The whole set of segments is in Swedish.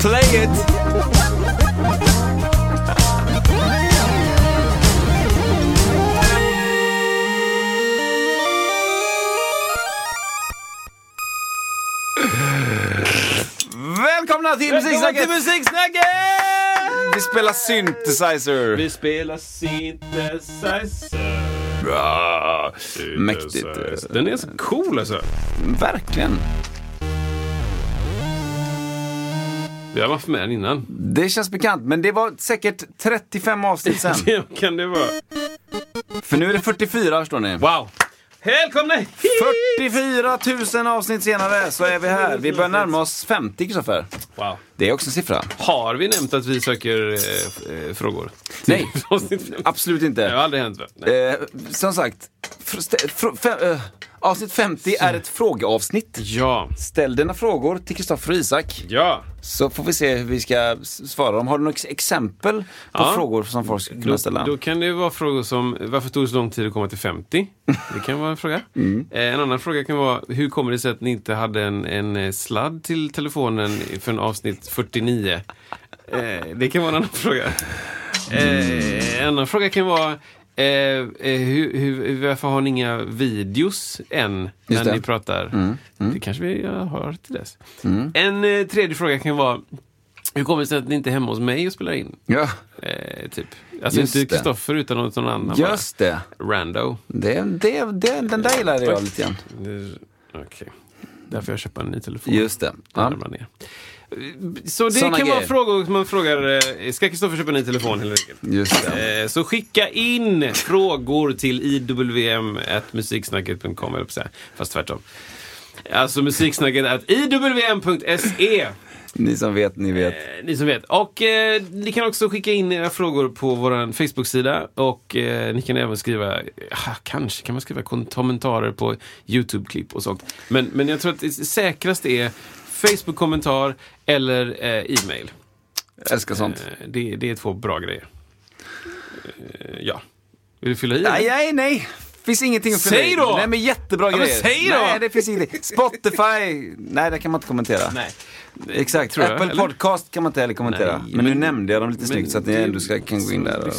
Play it! Välkomna till Musiksnacket! Musiksnacket! Vi spelar synthesizer. Vi spelar synthesizer. Bra. Mäktigt. Den är så cool alltså. Verkligen. Vi har haft med den innan. Det känns bekant, men det var säkert 35 avsnitt sen. Det kan det vara. För nu är det 44, förstår ni. Wow! Välkomna hit! 44 000 avsnitt senare så är vi här. Vi börjar närma oss 50, Kristoffer. Wow. Det är också en siffra. Har vi nämnt att vi söker eh, eh, frågor? Nej. Absolut Det har inte. aldrig hänt. Eh, som sagt, fr- stä- fr- fem, eh, avsnitt 50 är ett frågeavsnitt. Ja. Ställ dina frågor till Kristoffer Isak. Ja. Så får vi se hur vi ska svara dem. Har du några ex- exempel på Ja. frågor som folk ska kunna Då, ställa? då kan det vara frågor som, varför tog det så lång tid att komma till 50? Det kan vara en fråga. Mm. Eh, En annan fråga kan vara, hur kommer det sig att ni inte hade en, en eh, sladd till telefonen för en avsnitt 49? Eh, det kan vara en annan fråga. En annan fråga kan vara, eh, eh, hur, hur, varför har ni inga videos än Just när det. Mm, ni pratar? Det kanske vi har till dess. En eh, tredje fråga kan vara, hur kommer det sig att ni inte är hemma hos mig och spelar in? Ja, Eh, typ. Alltså Just inte det. Kristoffer utan någon annan. just det. Bara. Rando. det, det, det den där gillade jag lite grann. Okej. Därför jag köper en ny telefon. Just det. Ja. Så det Såna kan vara grejer. frågor som man frågar, eh, ska Kristoffer köpa en ny telefon helt enkelt? Just det. Eh, Så skicka in frågor till iwm.musiksnacket.com, fast tvärtom. Alltså musiksnacket iwm.se. Ni som vet, ni vet. Eh, Ni som vet. Och eh, ni kan också skicka in era frågor på vår Facebook-sida. Och eh, ni kan även skriva, kanske kan man skriva kommentarer på YouTube-klipp och sånt. Men, men jag tror att det säkrast är Facebook-kommentar eller eh, e-mail. Älskar sånt. Eh, det, det är två bra grejer. Eh, ja. Vill du fylla i? Nej, nej, nej. Finns ingenting att fylla Säg i. då! Nej, men jättebra men grejer. säg då! Nej, det finns ingenting. Spotify. Nej, det kan man inte kommentera. Nej. Exakt. Tror jag, Apple eller? Podcast kan man inte heller kommentera. Nej, men, nu men- nämnde jag dem lite snyggt så att ni det- ändå ska, kan gå in där. Och...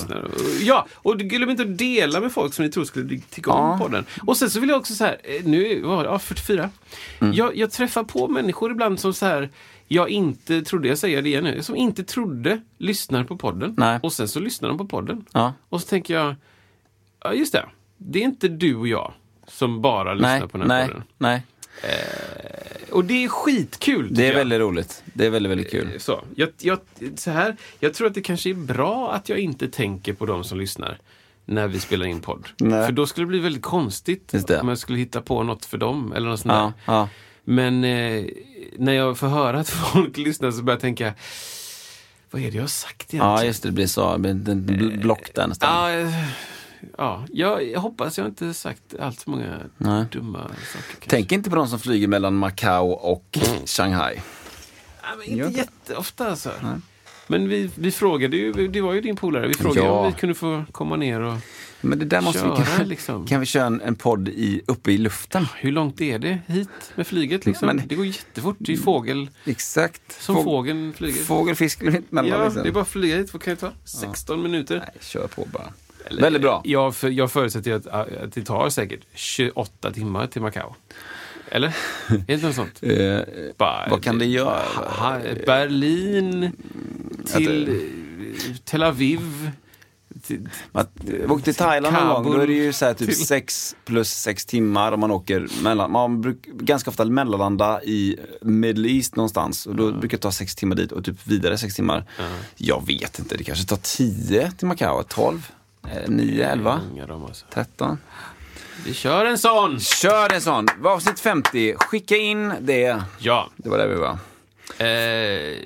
Ja, och glöm inte att dela med folk som ni tror skulle tycka om Ja. podden. Och sen så vill jag också så här, eh, nu var ja, 44. Mm. Jag, jag träffar på människor ibland som så här, jag inte trodde, jag säger det igen nu, som inte trodde lyssnar på podden. Nej. Och sen så lyssnar de på podden. Ja. Och så tänker jag, ja just det, det är inte du och jag som bara lyssnar Nej, på den här nej, podden. nej. Och det är skitkul. Det är jag. väldigt roligt. Det är väldigt, väldigt kul. Så, jag, jag, så här, jag tror att det kanske är bra att jag inte tänker på de som lyssnar när vi spelar in podd. Nej. För då skulle det bli väldigt konstigt om jag skulle hitta på något för dem. Eller något sånt Ja, där. ja. Men eh, när jag får höra att folk lyssnar så börjar jag tänka, vad är det jag har sagt egentligen? ja, just det. Det blir så. Det blir en bl- block där nästan. Ja, eh, ja jag, jag hoppas jag inte sagt allt för många Nej. dumma saker. kanske. Tänk inte på de som flyger mellan Macao och Shanghai. Ja, men inte det. jätteofta alltså. Men vi, vi frågade ju, det var ju din polare, vi frågade Ja. om vi kunde få komma ner och Men det där måste Köra, vi... Kan, liksom. kan vi köra en, en podd i, uppe i luften? Hur långt är det hit med flyget? Liksom? Men- det går jättefort. Det är fågel, Exakt. som Fåg- fågeln flyger. Fågel, fisk, mellan ja, liksom. det är bara att flyga hit. Vad kan det ta? 16 minuter? Nej, kör på bara. Väldigt bra. Jag, för, jag förutsätter att, att det tar säkert 28 timmar till Macao. Eller? Är det inte något sånt? Eh, Bara, vad kan det eh, göra? Ha, Berlin till det... Eh, Tel Aviv. Till, till Thailand någon gång, då är det ju så här typ 6 plus 6 timmar om man åker mellan, man brukar ganska ofta mellanlanda i Middle East någonstans och då mm. brukar det ta 6 timmar dit och typ vidare 6 timmar. Mm. Jag vet inte, det kanske tar 10 till Macao, 12? 9, 11, Många de alltså. 13. Vi kör en sån! Kör en sån. Avsnitt 50. Skicka in det. Ja. Det var där vi var. Eh,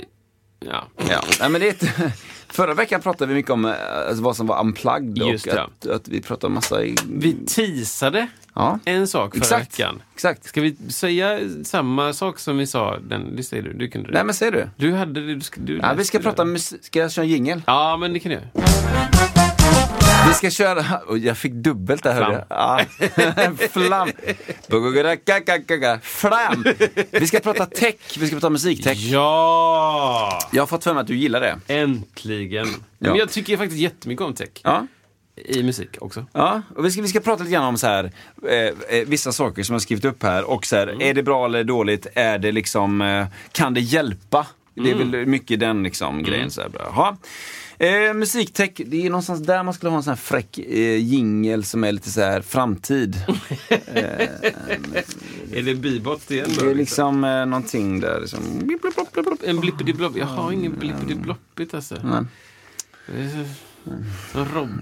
ja. Ja. Nej, men det är ett... Förra veckan pratade vi mycket om eh, alltså, vad som var unplugged Just och det. att, att vi pratade massa... I... Vi teasade Ja, en sak förra exakt. veckan. Exakt. Ska vi säga samma sak som vi sa? Den, det säger du, du kunde det. Nej men säger du? Du hade det, du, ska- du Ja, vi ska prata musik. Ska jag köra en jingel? Ja, men det kan du göra. Vi ska köra... Och jag fick dubbelt där hörde jag. Ja. Flam. Flam. Vi ska prata tech. Vi ska prata musiktech. Ja! Jag har fått för mig att du gillar det. Äntligen! Men jag tycker faktiskt jättemycket om tech. Ja. I musik också. Ja, och vi ska, vi ska prata lite grann om så här, eh, eh, vissa saker som jag har skrivit upp här. Och så här, är det bra eller dåligt? Är det liksom, eh, kan det hjälpa? Det är väl mycket den liksom grejen. Så här, bra. Eh, musiktech, det är någonstans där man skulle ha en sån här fräck eh, jingel som är lite så här framtid. Är det bebop igen då? Det är liksom eh, någonting där liksom... En blippidi-blopp. Jag har ingen blippidi-bloppigt alltså. Nej. Det.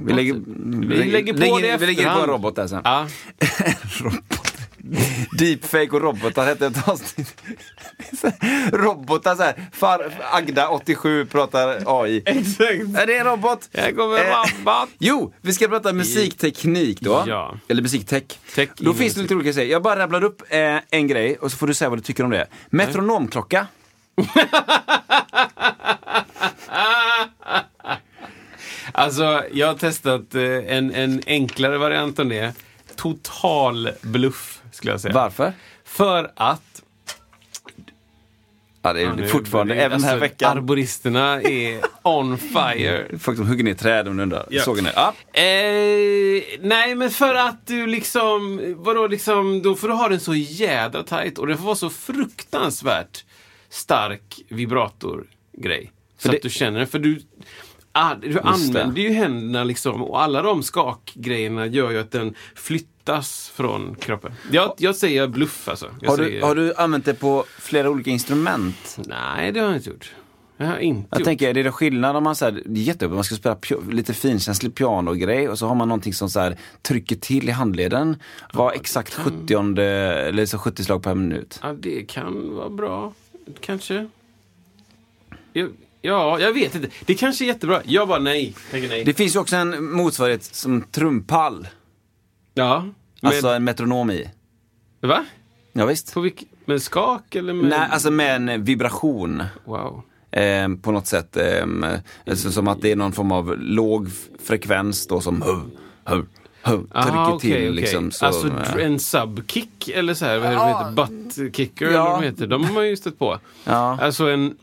Vi lägger, vi lägger på lägger, det i Vi lägger på en robot där sen. Ja. robot. Deepfake och robotar hette ett avsnitt. robotar så här. Far, Agda 87 pratar AI. Exakt. Är det en robot? Här kommer Eh, rabatt. Jo, vi ska prata musikteknik då. Ja. Eller musiktech. Tech då finns det lite olika grejer. Jag bara rabblar upp eh, en grej och så får du säga vad du tycker om det. Metronomklocka. Alltså, jag har testat eh, en, en enklare variant av det. Total bluff, skulle jag säga. Varför? För att... Ja, det är Ja, nu- fortfarande, det- även den här alltså, veckan. Arboristerna är on fire. Folk som hugger ner träd om du undrar. Ja. Såg ni det? Ja. Eh, nej, men för att du liksom, vadå liksom, då får du ha den så jädra tight och den får vara så fruktansvärt stark vibratorgrej. Så det- att du känner den, för du, ah, du använder ju händerna liksom och alla de skakgrejerna gör ju att den flyttas från kroppen. Jag, jag säger bluff alltså. Jag Har, du, säger, har du använt det på flera olika instrument? Nej, det har jag inte gjort. Det har jag inte Jag gjort. tänker, är det skillnad om man så här, det är jättejobbigt, man ska spela pio- lite finkänslig pianogrej och så har man någonting som så här, trycker till i handleden. Var exakt 70 eller så 70 slag per minut. Ja, det kan vara bra. Kanske. Ja, ja, jag vet inte. Det kanske är jättebra. Jag bara nej. Tänker nej. Det finns ju också en motsvarighet som trumpall. ja. Med, Alltså en metronom i. va? Ja, visst. På vilk, med skak eller med... Nej, alltså med en vibration. Wow. Eh, på något sätt. Eh, alltså som att det är någon form av låg frekvens då som huv, huv, huv, trycker Ah, till. okej. Liksom, så, alltså dr- en subkick eller så här, vad det Ja. heter? Butt kicker Ja. eller vad de heter. De har man ju stött på. ja. Alltså en...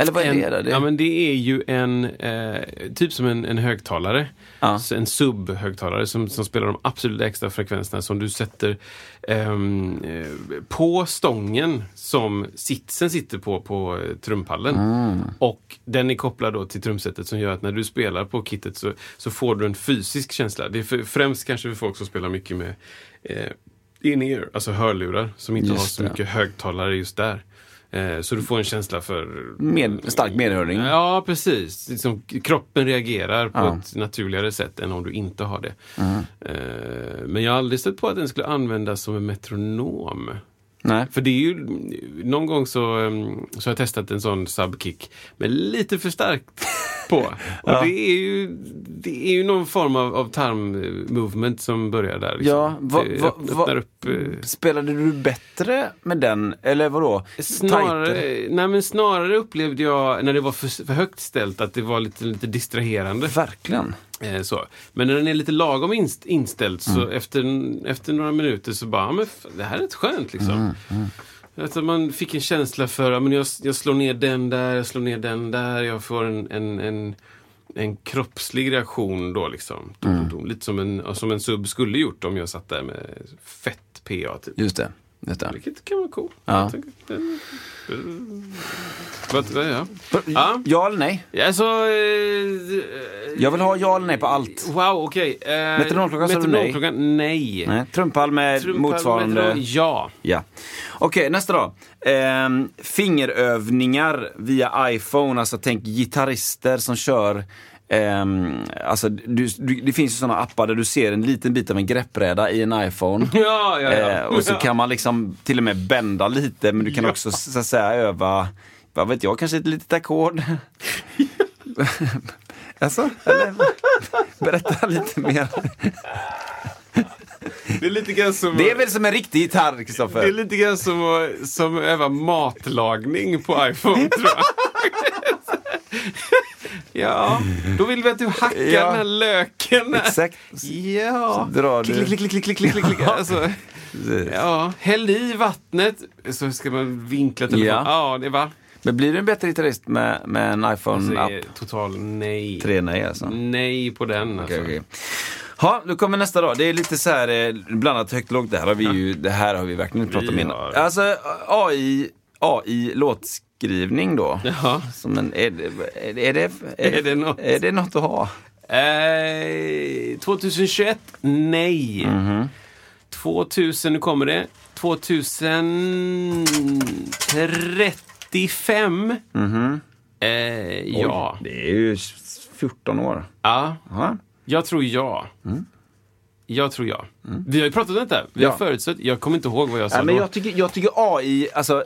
Eller vad är en, det då? Det, Ja men det är ju en, eh, typ som en, en högtalare. Ja. En sub-högtalare som, som spelar de absolut extra frekvenserna som du sätter ehm, eh, på stången som sitsen sitter på, på eh, trumpallen. Mm. Och den är kopplad då till trumsetet som gör att när du spelar på kittet så, så får du en fysisk känsla. Det är för, främst kanske för folk som spelar mycket med eh, in-ear, alltså hörlurar som inte Just har så det. mycket högtalare just där. Eh, så du får en känsla för med, stark medhörning. Ja, precis. Liksom, kroppen reagerar på Ja. ett naturligare sätt än om du inte har det. Mm. Eh, men jag har aldrig stött på att den skulle användas som en metronom. Nej. För det är ju, någon gång så, um, så har jag testat en sån subkick med lite för starkt på. Och Ja. det, är ju, det är ju någon form av, av tarm-movement som börjar där. Liksom. Ja, va- va- va- upp... eh, Spelade du bättre med den, eller vadå? Snarare, nej men snarare upplevde jag när det var för, för högt ställt att det var lite, lite distraherande. Verkligen. Eh, så. Men när den är lite lagom inst, inställd så efter, efter några minuter så bara, men det här är rätt skönt liksom. Att man fick en känsla för, men jag, jag slår ner den där, jag slår ner den där, jag får en, en, en, en kroppslig reaktion då liksom. Dum. Lite som en, som en sub skulle gjort om jag satt där med fett PA typ. Just det. Just det. Vilket kan vara cool. Ja. Vad, ja. Ja. Ja eller nej? Alltså... Eh, Jag vill ha ja eller nej på allt. Wow, okej. Eh, Metronomklockan sa du nej? nej. Nej. Trumpall med Trumpall, motsvarande... metronom, Ja. Ja. Okej, nästa då. Ehm, fingerövningar via iPhone, alltså tänk gitarrister som kör ehm, alltså, du, du, det finns ju sådana appar där du ser en liten bit av en greppbräda i en iPhone. Ja, ja, ja. Eh, och så kan man liksom till och med bända lite men du kan också så att säga öva, vad vet jag, kanske ett litet ackord. alltså, eller, berätta lite mer. Det är lite grann som, Det är väl som en riktig gitarr, det är Kristoffer? lite grann som, som att öva matlagning på iPhone, tror jag. Ja, då vill vi att du hackar Ja. den här löken. Exakt. Ja. Så drar du- Klick, klick, klick, klick, klick, klick, klick. Alltså, ja, häll i vattnet så ska man vinkla telefonen. Ja. Ja, det var. Men blir du en bättre gitarrist med, med en Alltså, iPhone-app? är total nej. 3 nej alltså? Nej på den alltså. Okej, okej. Ja, kommer nästa då. Det är lite så här eh, blandat högt och lågt. Det här har vi ju, det här har vi verkligen inte pratat om innan. Alltså AI, AI låtskrivning då. Ja. Som en, är, det- är, det- är, Är det något? Är det något att ha? Eh, 2021? Nej. Mhm. 2000, nu kommer det. 2035? Eh, ja. Oj, det är ju 14 år. ja. Ja. Jag tror ja. Jag tror ja. Vi har ju pratat om detta. Vi Ja. har förutsett. Jag kommer inte ihåg vad jag sa Ja, men då. jag, tycker, jag tycker AI, alltså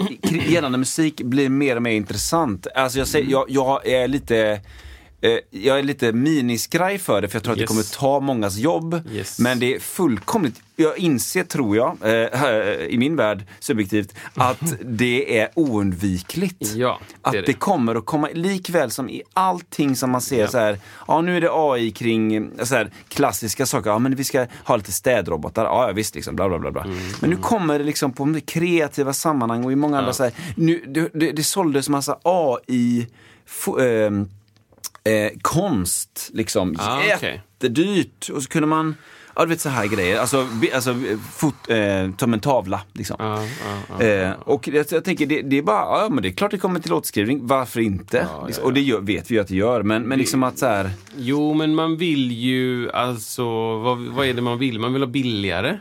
gällande musik, blir mer och mer intressant. Alltså jag, säger, jag, jag är lite jag är lite miniskraj för det för jag tror att Yes. det kommer ta mångas jobb. Yes. Men det är fullkomligt, jag inser tror jag, eh, i min värld subjektivt, att det är oundvikligt. Ja, det att det. det. kommer att komma, likväl som i allting som man ser Ja. så här, ja nu är det AI kring eh, så här, klassiska saker, ja men vi ska ha lite städrobotar, ja ja, visst liksom, bla bla bla. bla. Mm. Men nu kommer det liksom på kreativa sammanhang och i många andra så här, nu, det, det, det såldes massa AI, fo, ehm, eh, konst, liksom, Ah, jättedyrt. Och så kunde man, ja du vet så här grejer, alltså, alltså fot, eh, som en tavla liksom. Ja, ja, ja. Eh, och jag, jag tänker, det, det är bara, ja men det är klart det kommer till låtskrivning, varför inte? Ja, Liksom, ja, Och det gör, vet vi ju att det gör, men, men liksom att så här, Jo, men man vill ju alltså, vad, vad är det man vill? Man vill ha billigare.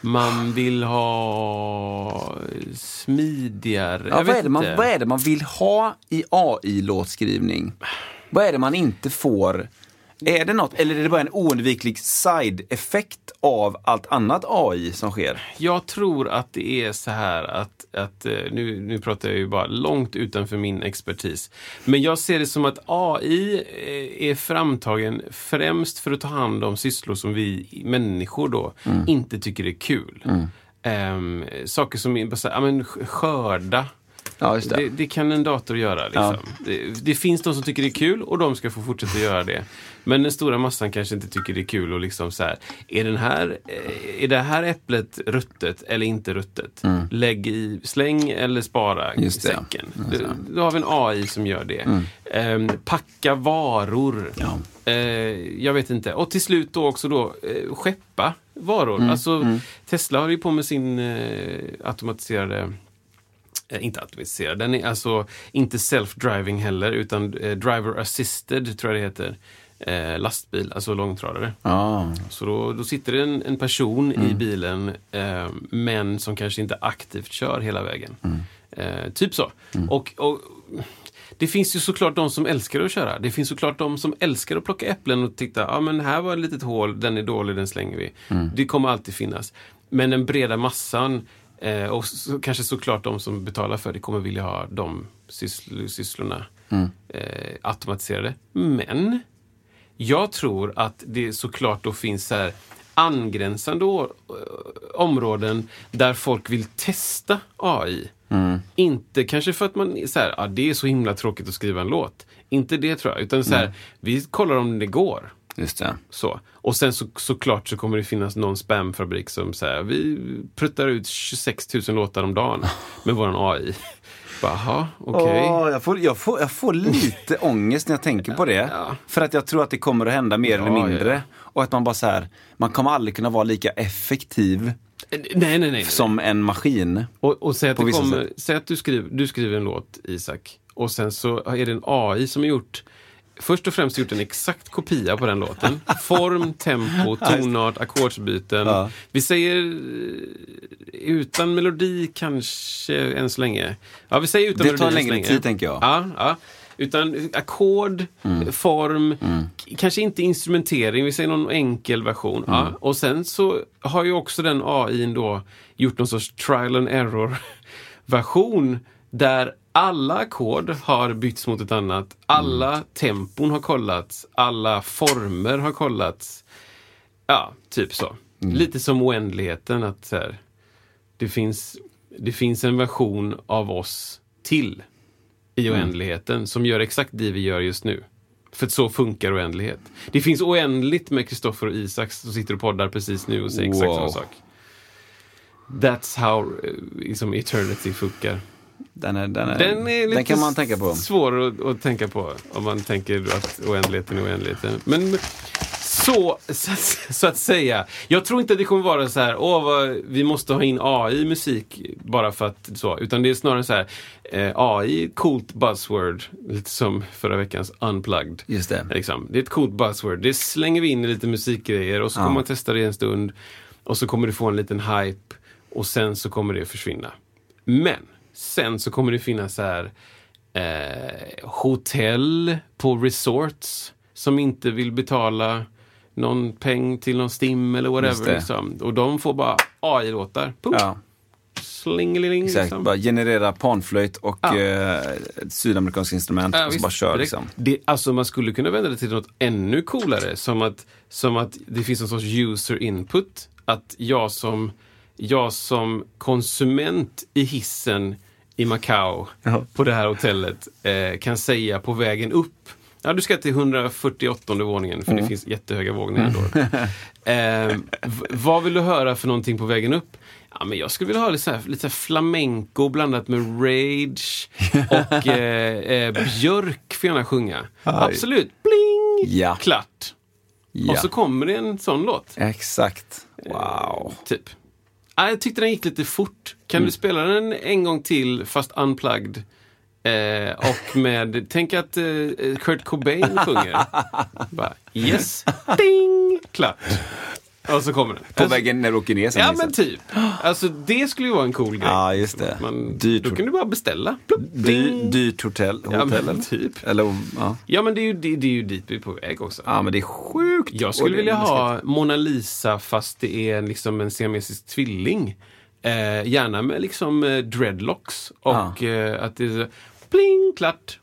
Man vill ha smidigare. ja, vad, är det man, vad är det man vill ha i AI-låtskrivning? Vad är det man inte får? Är det något, eller är det bara en oundviklig side-effekt av allt annat AI som sker? Jag tror att det är så här att, att eh, nu, nu pratar jag ju bara långt utanför min expertis. Men jag ser det som att AI eh, är framtagen främst för att ta hand om sysslor som vi människor då Mm. inte tycker är kul. Ehm, saker som så här, ja, men sk- skörda. Ja, just det. Det, det kan en dator göra. Liksom. Det, det finns de som tycker det är kul och de ska få fortsätta göra det. Men den stora massan kanske inte tycker det är kul och liksom så här, är, den här, eh, är det här äpplet ruttet eller inte ruttet? Lägg i, släng eller spara Mm. Just säcken. Då, då har vi en AI som gör det. Ehm, packa varor. Mm. Ja. Eh, jag vet inte. Och till slut då också då eh, skeppa varor. Mm. Alltså Tesla har ju på med sin eh, automatiserade inte automatiserad, den är alltså inte self-driving heller utan eh, driver assisted tror jag det heter. Eh, lastbil, alltså långtradare. Ja. Så då, då sitter det en, en person Mm. i bilen eh, men som kanske inte aktivt kör hela vägen. Mm. Eh, typ så. Och, och Det finns ju såklart de som älskar att köra. Det finns såklart de som älskar att plocka äpplen och titta, ja men här var ett litet hål, den är dålig, den slänger vi. Mm. Det kommer alltid finnas. Men den breda massan eh, och så, kanske såklart de som betalar för det kommer vilja ha de syssl- sysslorna Mm. eh, automatiserade. Men jag tror att det såklart då finns så här angränsande å- områden där folk vill testa AI. Inte kanske för att man så här, ah, det är så himla tråkigt att skriva en låt. Inte det tror jag, utan så här, vi kollar om det går. Just det. Så. Och sen så, såklart så kommer det finnas någon spamfabrik som säger vi pruttar ut 26 000 låtar om dagen med våran AI. Jaha, okej. Åh, jag, får, jag, får, jag får lite ångest när jag tänker på det. Ja. För att jag tror att det kommer att hända mer eller Ja, mindre. ja. Och att man bara så här, man kommer aldrig kunna vara lika effektiv Nej, nej, nej. nej. som en maskin. Och, och säg att, det kommer, säg att du, skriver, du skriver en låt, Isak, och sen så är det en AI som har gjort Först och främst gjort en exakt kopia på den låten. Form, tempo, tonart, ackordsbyten. Ja. Vi säger eh, utan melodi kanske än så länge. Ja, vi säger utan Det melodi tar längre tid, tänker jag. Ja, ja. Utan ackord, form, k- kanske inte instrumentering, vi säger någon enkel version. Ja. Och sen så har ju också den AI då gjort någon sorts trial and error version där alla ackord har bytts mot ett annat. Alla tempon har kollats. Alla former har kollats. Ja, typ så. Lite som oändligheten. att så här, det, finns, det finns en version av oss till i oändligheten som gör exakt det vi gör just nu. För så funkar oändlighet. Det finns oändligt med Kristoffer och Isaks som sitter och poddar precis nu och säger exakt Wow. samma sak. That's how eh, liksom eternity funkar. Den, är, den, är, Den är lite kan man tänka på. svår att, att tänka på om man tänker att oändligheten är oändligheten. Men så, så, att- så att säga. Jag tror inte att det kommer vara så här, åh, vad, vi måste ha in AI i musik bara för att så. Utan det är snarare så här, eh, AI coolt buzzword. Lite som förra veckans unplugged. Just det. Liksom. Det är ett coolt buzzword. Det slänger vi in i lite musikgrejer och så Ja. kommer man testa det en stund. Och så kommer du få en liten hype. Och sen så kommer det försvinna. Men sen så kommer det finnas så här eh, hotell på resorts som inte vill betala någon peng till någon STIM eller whatever. Liksom. Och de får bara AI-låtar. Ja, Slingeling. exakt. Liksom. Bara generera panflöjt och Ja. eh, ett sydamerikansk instrument Ja, och så bara kör liksom. Det, alltså man skulle kunna vända det till något ännu coolare. Som att, som att det finns en sorts user input. Att jag som, jag som konsument i hissen i Macau Ja. på det här hotellet eh, kan säga på vägen upp Ja, du ska till 148 våningen för Mm. det finns jättehöga våningar då. eh, v- vad vill du höra för någonting på vägen upp? Ja, men jag skulle vilja ha lite, så här, lite så flamenco blandat med rage och eh, eh, Björk får gärna sjunga. Absolut, bling! Ja. Klart. Ja, Och så kommer det en sån låt. exakt. Wow. Typ. Ah, jag tyckte den gick lite fort. Kan Mm. du spela den en gång till fast unplugged? Eh, och med, tänk att eh, Kurt Cobain sjunger. Bara, yes, ding, klart. Och så kommer den. På Alltså, vägen när du åker ner sen. Ja liksom. men typ. Alltså det skulle ju vara en cool grej. Ja, just det. Man, Dyrt då kan du bara beställa. Dy, dyrt hotell. Ja, hotell men eller? typ. eller ja. Ja men det är ju, det, det är ju dit vi är på väg också. ja, men det är sjukt. Jag skulle vilja ha Mona Lisa fast det är liksom en siamesisk tvilling. Eh, gärna med liksom eh, dreadlocks och eh, att det är så, pling, klart.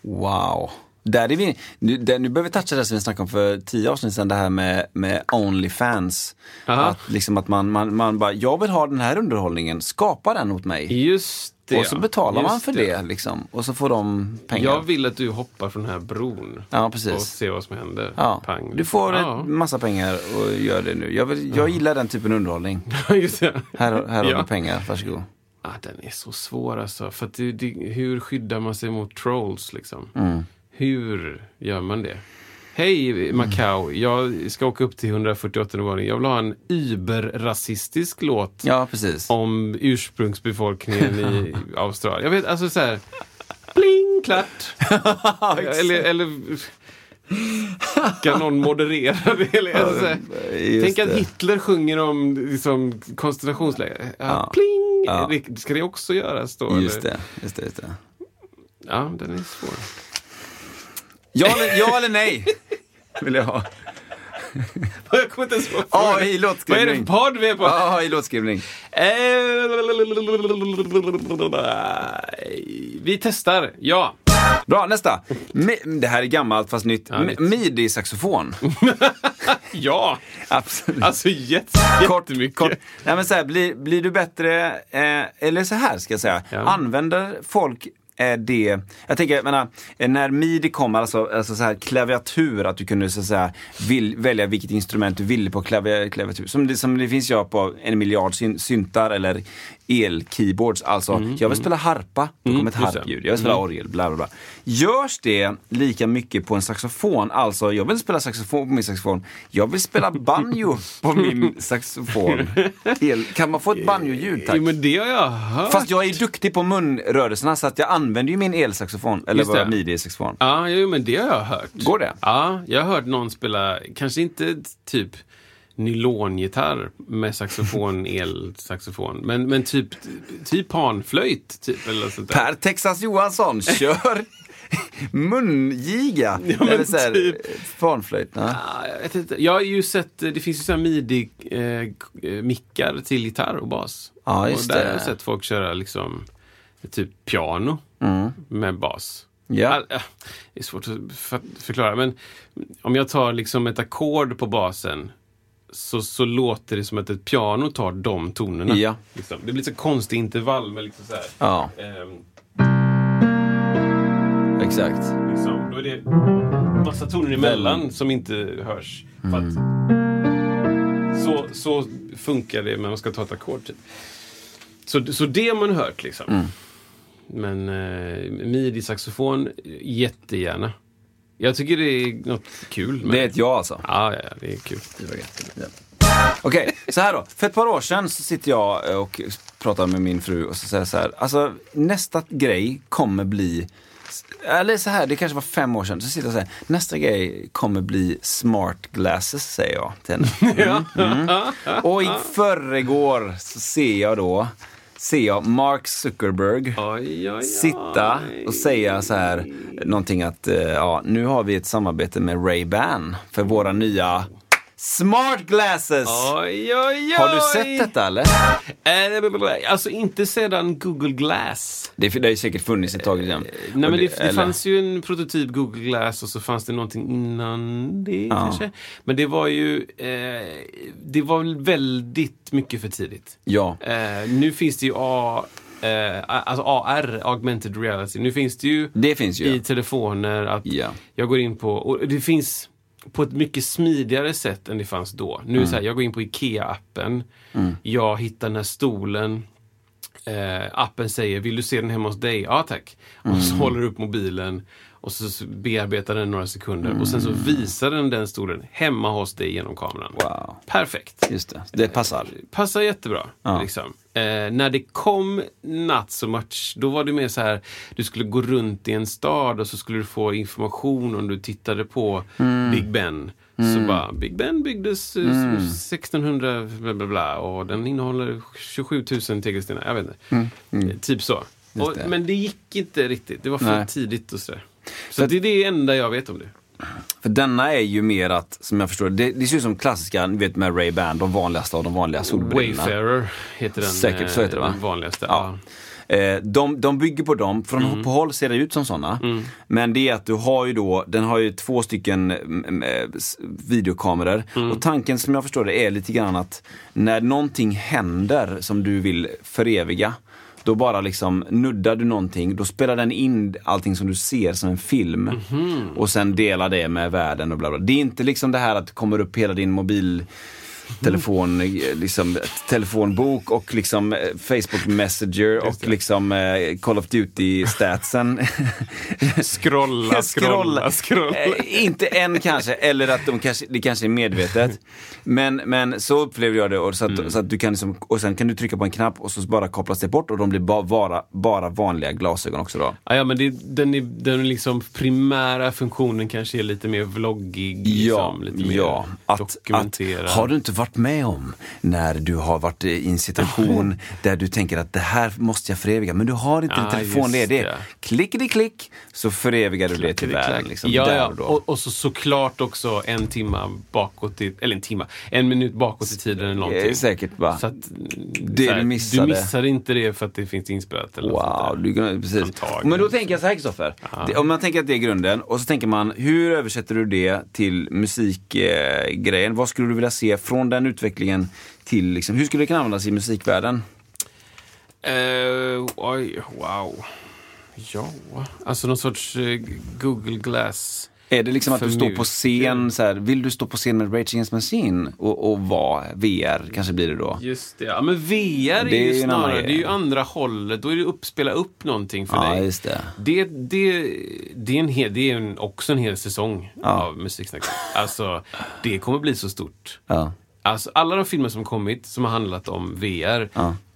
Wow. Där är vi, nu, där, nu behöver vi toucha det som vi snackade om för tio avsnitt sedan, det här med, med Onlyfans. Aha. Att, liksom att man, man, man bara, jag vill ha den här underhållningen, skapa den åt mig. Just det. och så betalar man för det. liksom. Och så får de pengar. Jag vill att du hoppar från den här bron. Ja, Och precis. ser vad som händer. Ja. Pang. Du får ja. en massa pengar och gör det nu. Jag, vill, jag gillar den typen av underhållning. Just det. Här, här har du pengar, varsågod. Ah, den är så svår alltså. För det, det, hur skyddar man sig mot trolls liksom? Mm. Hur gör man det? Hej Macau, jag ska åka upp till 148 våningen. Jag vill ha en überrasistisk låt Ja, om ursprungsbefolkningen i Australien. Jag vet, alltså så här. Bling, klart. eller, eller kan någon moderera det? Eller, alltså. Just Tänk att det. Hitler sjunger om liksom, koncentrationsläger. Ja. Pling! Ja. Ska det också göras då? Just det, just det, just det. Ja, den är svår. Ja eller, ja eller nej? Vill jag ha. Jag kommer inte ens ihåg. AI Vad är det låtskrivning. för podd vi är på? Ja, i låtskrivning. Eh, Vi testar, ja. Bra, nästa. Mi- det här är gammalt fast nytt. Ja, nytt. M- Midi-saxofon. Ja, Absolut. alltså jätte, jättemycket. Kort. Nej, men så här, blir, blir du bättre, eh, eller så här ska jag säga. Ja. Använder folk är det, jag tänker, jag menar, när midi kom, alltså, alltså så här klaviatur, att du kunde så att säga vill, välja vilket instrument du ville på klaviatur. Som det, som det finns jag på en miljard syntar eller el-keyboards. Alltså, jag vill spela harpa, då kommer ett Mm, just det. harpljud. Jag vill spela orgel, bla bla bla. Görs det lika mycket på en saxofon? Alltså, jag vill spela saxofon på min saxofon. Jag vill spela banjo på min saxofon. El, kan man få ett banjo-ljud tack? Jo, men det har jag hört. Fast jag är duktig på munrörelserna så att jag använder ju min elsaxofon, eller vad midi-saxofon. Ja, jo, men det har jag hört. Går det? Ja, jag har hört någon spela, kanske inte typ nylongitarr med saxofon, elsaxofon. Men, men typ, typ panflöjt, typ. Eller sånt där. Per Texas Johansson kör mungiga. Ja, Eller så här, typ. Panflöjt. Ja. Ja, jag, jag har ju sett, det finns ju sådana midi-mickar till gitarr och bas. Ja, just och där det. har jag sett folk köra liksom typ piano med bas. Ja. Det är svårt att för- förklara, men om jag tar liksom ett ackord på basen så, så låter det som att ett piano tar de tonerna. Ja. Liksom. Det blir så konstig intervall med liksom så här. ja, ehm, exakt. Liksom. Då är det massa toner emellan som inte hörs. För att så, så funkar det när man ska ta ett ackord. Typ. Så, så det har man hört liksom. Men eh, midi-saxofon, jättegärna. Jag tycker det är något kul. Med. Det är ett ja alltså. Ja, ja, ja, det är kul. Okej, så här då. För ett par år sedan så sitter jag och pratar med min fru och så säger jag så här. Alltså nästa grej kommer bli eller så här, det kanske var fem år sedan. Så sitter jag och säger, nästa grej kommer bli smart glasses, säger jag till henne. Mm. Och i förrgår så ser jag då, ser jag Mark Zuckerberg Oj, oj, oj. sitta och säga så här, någonting att, eh, ja, nu har vi ett samarbete med Ray-Ban för våra nya smart glasses. Oj, oj, oj. Har du sett detta eller? Eh, Alltså inte sedan Google Glass. Det, det har ju säkert funnits ett tag redan. Nej, men det, det eller- fanns ju en prototyp Google Glass och så fanns det någonting innan det kanske. Men det var ju eh, det var väl väldigt mycket för tidigt. Ja. Eh, nu finns det ju A, eh, alltså AR, augmented reality. Nu finns det ju Det finns ju. i telefoner att Ja. jag går in på, och det finns på ett mycket smidigare sätt än det fanns då. Nu det så här, jag går in på IKEA-appen, jag hittar den här stolen, eh, appen säger vill du se den hemma hos dig? Ja tack. Och så håller du upp mobilen och så bearbetar den några sekunder och sen så visar den den stolen hemma hos dig genom kameran. Wow. Perfekt. Just det, det passar. Passar jättebra. Ja. Liksom. Eh, när det kom not so much, då var det mer så här, du skulle gå runt i en stad och så skulle du få information om du tittade på Mm. Big Ben. Så bara, Big Ben byggdes eh, Mm. 1600 bla bla bla och den innehåller 27 000 tegelstenar. Jag vet inte. Eh, Typ så. Och, det. men det gick inte riktigt. Det var för Nej. tidigt och sådär. Så det är det enda jag vet om det. För denna är ju mer att, som jag förstår det, det ser ut som klassiska, ni vet med Ray-Ban, de vanligaste av de vanliga solbrillorna. Wayfarer heter den, Säkert, så heter det, eh, va? den vanligaste. Ja. Eh, de, de bygger på dem, från Mm. på håll ser det ut som sådana. Men det är att du har ju då, den har ju två stycken mm, eh, s- videokameror. Mm. Och tanken som jag förstår det är lite grann att när någonting händer som du vill föreviga, då bara liksom nuddar du någonting, då spelar den in allting som du ser som en film. Mhm. Och sen delar det med världen och bla bla. Det är inte liksom det här att det kommer upp hela din mobil telefon, eh, liksom, telefonbok och liksom eh, Facebook Messenger och liksom eh, Call of Duty-statsen. Scrolla, scrolla, scrolla. Eh, inte än kanske, eller att de kanske, det kanske är medvetet. Men, men så upplever jag det. Och, så att, Mm. så att du kan liksom, och sen kan du trycka på en knapp och så bara kopplas det bort och de blir ba, bara, bara vanliga glasögon också då. Ja, ja men det, den, är, den liksom primära funktionen kanske är lite mer vloggig. Liksom, lite mer ja. Att, dokumenterad. att, har du inte varit med om när du har varit i en situation där du tänker att det här måste jag föreviga, men du har inte en Ja, telefon ledig. Klickety-klick så förevigar du det till världen. Liksom, ja, ja. och. Och, och så såklart också en timma bakåt i, eller en timma, en minut bakåt i tiden eller någonting. säkert va? Så att, Det så här, du missade. Du missar inte det för att det finns inspelat eller Wow, du, precis. Antagligen. Men då tänker jag så här Kristoffer. Om man tänker att det är grunden och så tänker man, hur översätter du det till musikgrejen? Eh? Vad skulle du vilja se från den utvecklingen till, liksom, hur skulle det kunna användas i musikvärlden? Eh, oj, wow. Ja, alltså någon sorts eh, Google Glass. Är det liksom att du står på scen, så här, vill du stå på scen med Rage Against Machine och, och vara VR, kanske blir det då? Just det. Ja, men VR är, Det är ju snarare, grej. det är ju andra hållet. Då är det upp, spela upp någonting för Ja, dig. just det. Det, det, det är, en hel, det är en, också en hel säsong av Musiksnack. Alltså, det kommer bli så stort. Ja. Alltså, alla de filmer som kommit som har handlat om VR,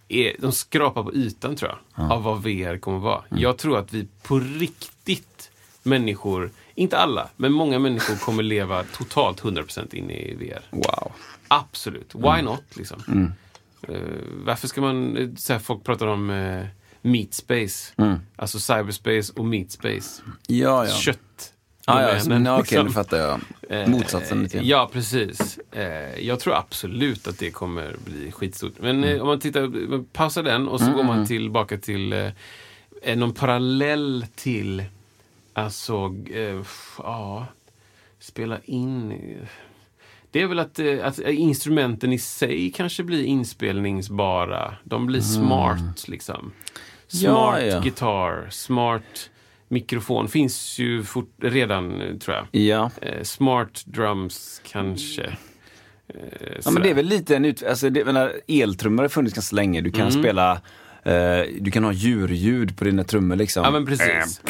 är, de skrapar på ytan tror jag, av vad VR kommer vara. Mm. Jag tror att vi på riktigt, människor, inte alla, men många människor kommer leva totalt 100% in i VR. Wow. Absolut. Why not? Liksom. Eh, varför ska man... eh, Så här, folk pratar om uh, meat space. Alltså cyberspace och meat space. Ja, ja. Kött. Ah, ja, domänen, men, okej, liksom. nu fattar jag. Eh, Motsatsen lite grann. Ja, precis. Eh, jag tror absolut att det kommer bli skitstort. Men Mm. eh, om man tittar, man pausar den och så går man tillbaka till eh, någon parallell till, alltså, ja, spela in. Det är väl att, att instrumenten i sig kanske blir inspelningsbara. De blir smart liksom. Mm. Ja, Smart ja. gitarr, smart mikrofon. Finns ju fort, redan, eh, tror jag. Ja. Eh, smart drums kanske. Eh, ja, men det är väl lite en ut... Alltså, det, menar, eltrummor har funnits ganska länge. Du kan spela... Eh, du kan ha djurljud på dina trummor liksom. Ja men precis.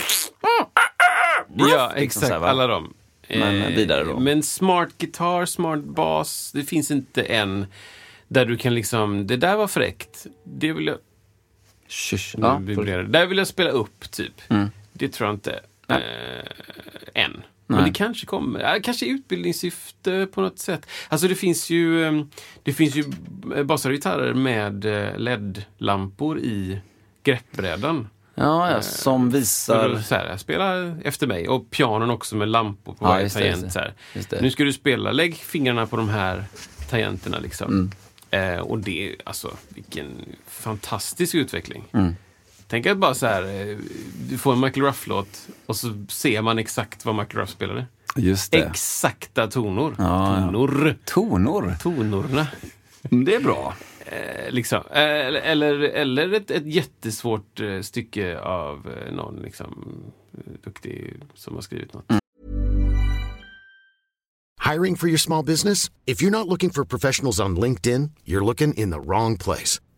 Ja Liksom här, exakt, va? alla de. Men, Eh, vidare då. Men smart gitarr, smart bas, det finns inte en där du kan liksom, det där var fräckt. Det vill jag, Shush. nu Ja, det. där vill jag spela upp typ. Det tror jag inte. Nej. Eh, än. Men det kanske kommer. Kanske i utbildningssyfte på något sätt. Alltså det finns ju, eh, det finns ju basar och gitarrer med eh, LED-lampor i greppbrädan. ja, ja, som visar... så här, spela efter mig. Och pianon också med lampor på Ja, varje tangent. Så. Nu ska du spela, lägg fingrarna på de här tangenterna liksom. Mm. Eh, och det, är alltså vilken fantastisk utveckling. Mm. Tänk att bara så här, eh, du får en Michael Ruff-låt och så ser man exakt vad Michael Ruff spelade. Just det. Exakta tonor. Ja, ja. Tonor. Tonor. Tonorna. Det är bra. Eh, liksom. eh, eller eller, eller ett, ett jättesvårt eh, stycke av eh, någon liksom, duktig som har skrivit något. Hiring for your small business? If you're not looking for professionals on LinkedIn, you're looking in the wrong place.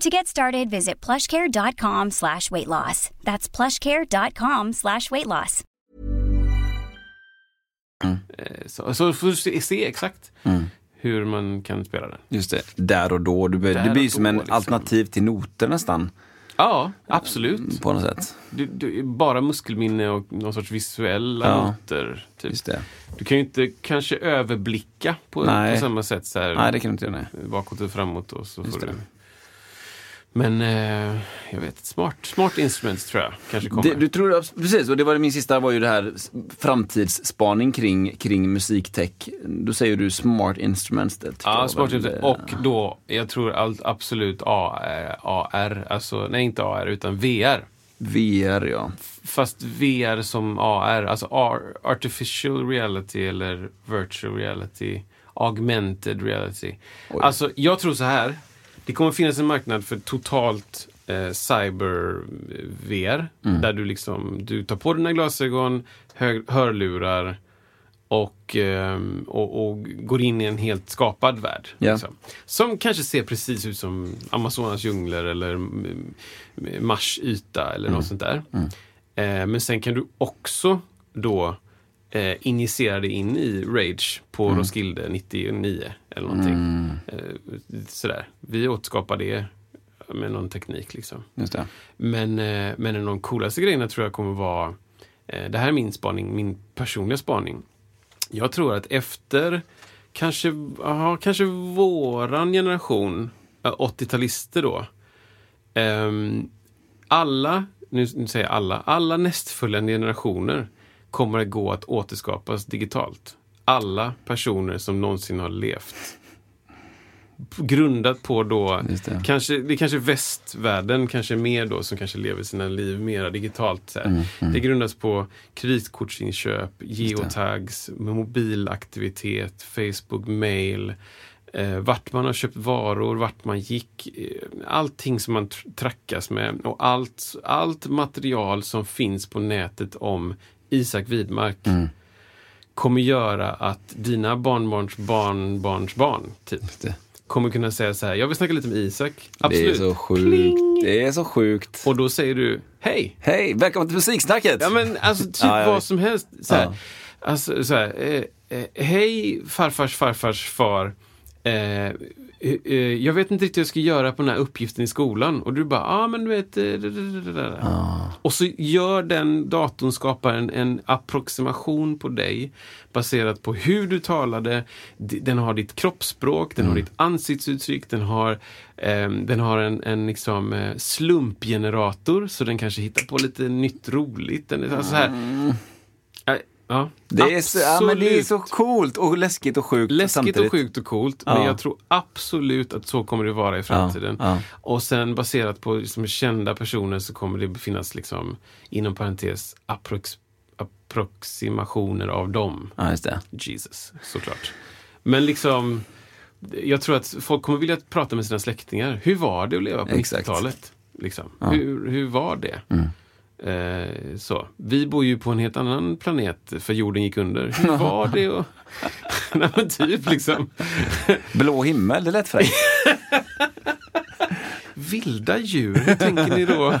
To get started, visit plushcare.com slash weight loss. That's plushcare.com slash weight loss. Eh, Så, så får du se, se exakt Mm. hur man kan spela den. Just det. Där och då. Du, Där det blir som då, en liksom. alternativ till noter nästan. Ja, absolut. På något sätt. Du, du, bara muskelminne och någon sorts visuella Ja. noter. Typ. Just det. Du kan ju inte kanske överblicka på, på samma sätt. Så här, Nej, det kan du inte göra. nej. bakåt och framåt. Och så Just får det. du... Men eh, jag vet, smart, smart instruments tror jag kanske kommer. Det, du tror, precis, och det var min sista var ju det här framtidsspaning kring, kring musiktech. Då säger du smart instruments. Det Ja, jag smart instrument. väldigt- Och då, jag tror allt, absolut AR, AR, alltså nej inte AR utan VR. VR, ja. Fast VR som AR, alltså R, artificial reality eller virtual reality, augmented reality. Oj. Alltså jag tror så här, det kommer finnas en marknad för totalt eh, cyber VR. Mm. Där du liksom, du tar på dina glasögon, hör, hörlurar och, ehm, och, och går in i en helt skapad värld. Ja. Liksom. Som kanske ser precis ut som Amazonas djungler eller mm, Mars yta eller något sånt där. Eh, men sen kan du också då eh, injicera det in i Rage på Roskilde 99 eller någonting. Eh, sådär. Vi återskapar det med någon teknik liksom. Men, eh, men en av de coolaste grejerna tror jag kommer vara, eh, det här är min spaning, min personliga spaning. Jag tror att efter kanske, aha, kanske våran generation, eh, 80-talister då, ehm, alla, nu, nu säger jag alla, alla nästföljande generationer kommer att gå att återskapas digitalt. Alla personer som någonsin har levt. grundat på då, det. kanske, det är kanske västvärlden kanske mer då som kanske lever sina liv mera digitalt. Så här. Mm, Det grundas på kreditkortsinköp, geotags, mobilaktivitet, Facebook, mail, eh, vart man har köpt varor, vart man gick, eh, allting som man tr- trackas med och allt, allt material som finns på nätet om Isak Widmark Mm. kommer göra att dina barnbarns barnbarns barn typ, kommer kunna säga så här, jag vill snacka lite med Isak. Det är Absolut. så sjukt. Pling! Det är så sjukt. Och då säger du, hej! Hej, välkommen till Musiksnacket! Ja men alltså typ Ja, jag vad som helst. Så här, Ja. Alltså så här, eh, eh, hej farfars farfars far. Eh, jag vet inte riktigt vad jag ska göra på den här uppgiften i skolan. Och du bara, ja ah, men du vet. Eh, da. Och så gör den datorn, skapar en, en approximation på dig baserat på hur du talade. Den har ditt kroppsspråk, den har ditt ansiktsuttryck, den har, eh, den har en, en liksom, eh, slumpgenerator så den kanske hittar på lite nytt roligt. Den, alltså, så här, Eh, Ja, Det är, så, ja, men det är så coolt och läskigt och sjukt Läskigt samtidigt. och sjukt och coolt, Ja. men jag tror absolut att så kommer det vara i framtiden. ja. Och sen baserat på liksom, kända personer så kommer det finnas, liksom, inom parentes, approx approximationer av dem. Jesus, såklart. Men liksom, jag tror att folk kommer vilja prata med sina släktingar. Hur var det att leva på Exakt. 90-talet? Liksom? Hur, hur var det? Eh, så. Vi bor ju på en helt annan planet för jorden gick under. Hur var det? Och... Nej men typ liksom. Blå himmel, det för dig. Vilda djur, hur tänker ni då?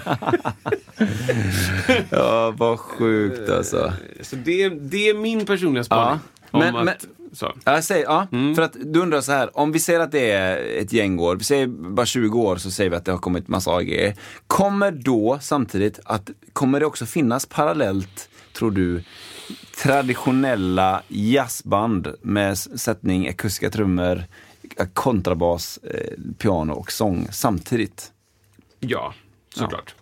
ja, vad sjukt alltså. Så det, det är min personliga spaning. Ja, men- om men- så. Jag säger, ja, Mm. för att du undrar så här, om vi säger att det är ett gäng år, vi säger bara 20 år så säger vi att det har kommit massa AG. Kommer då samtidigt att, kommer det också finnas parallellt, tror du, traditionella jazzband med sättning, akustiska trummor, kontrabas, eh, piano och sång samtidigt? Ja, såklart.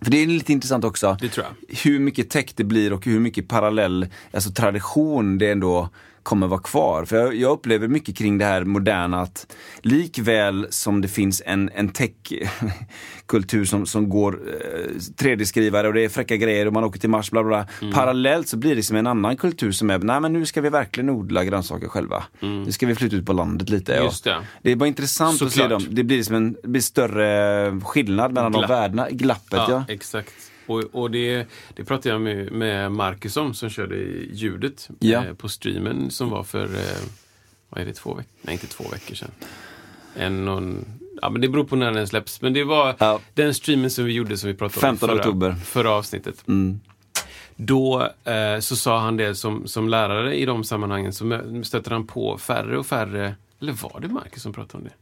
För det är lite intressant också. Det tror jag. Hur mycket tech det blir och hur mycket parallell, alltså tradition det ändå kommer vara kvar. För jag, jag upplever mycket kring det här moderna att likväl som det finns en, en tech-kultur som, som går eh, 3D-skrivare och det är fräcka grejer och man åker till Mars, bla bla. Mm. Parallellt så blir det som en annan kultur som är, nej men nu ska vi verkligen odla grönsaker själva. Nu ska vi flytta ut på landet lite. Mm. Just det. det är bara intressant att se Såklart. dem. Det blir som en det blir större skillnad mellan Glapp. de världarna, glappet ja. Ja, exakt. Och, och det, det pratade jag med, med Marcus om som körde ljudet Ja. eh, på streamen som var för, eh, vad är det, två veckor? Nej, inte två veckor sedan. En och en, ja, men det beror på när den släpps. Men det var Ja. den streamen som vi gjorde som vi pratade om i 15 förra, oktober. förra avsnittet. Mm. Då eh, så sa han det som, som lärare i de sammanhangen så stöter han på färre och färre, eller var det Marcus som pratade om det?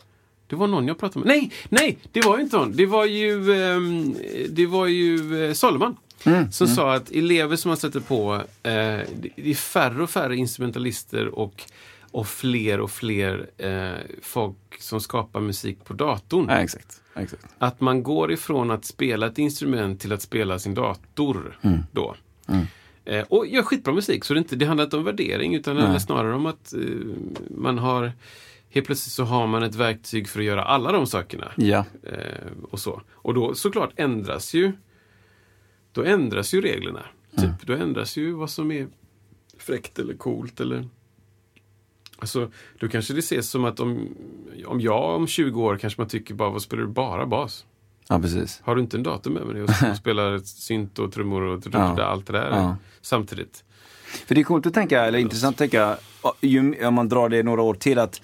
Det var någon jag pratade med. Nej, nej, det var ju inte hon. Det var ju, ehm, det var ju eh, Solomon. som sa att elever som man sätter på, eh, det, är färre och färre instrumentalister och, och fler och fler eh, folk som skapar musik på datorn. Ja, exakt. exakt. Att man går ifrån att spela ett instrument till att spela sin dator. Då. Eh, och gör skitbra musik, så det, inte, det handlar inte om värdering utan det handlar snarare om att eh, man har Helt plötsligt så har man ett verktyg för att göra alla de sakerna. Ja. Eh, och så. Och då såklart ändras ju Då ändras ju reglerna. Typ, Då ändras ju vad som är fräckt eller coolt eller Alltså, då kanske det ses som att om, om jag om 20 år kanske man tycker bara, vad spelar du bara bas? ja, precis. Har du inte en dator med dig och, spelar synt och trummor och Ja. allt det där Ja. samtidigt? För det är coolt att tänka, eller intressant att tänka, om man drar det några år till att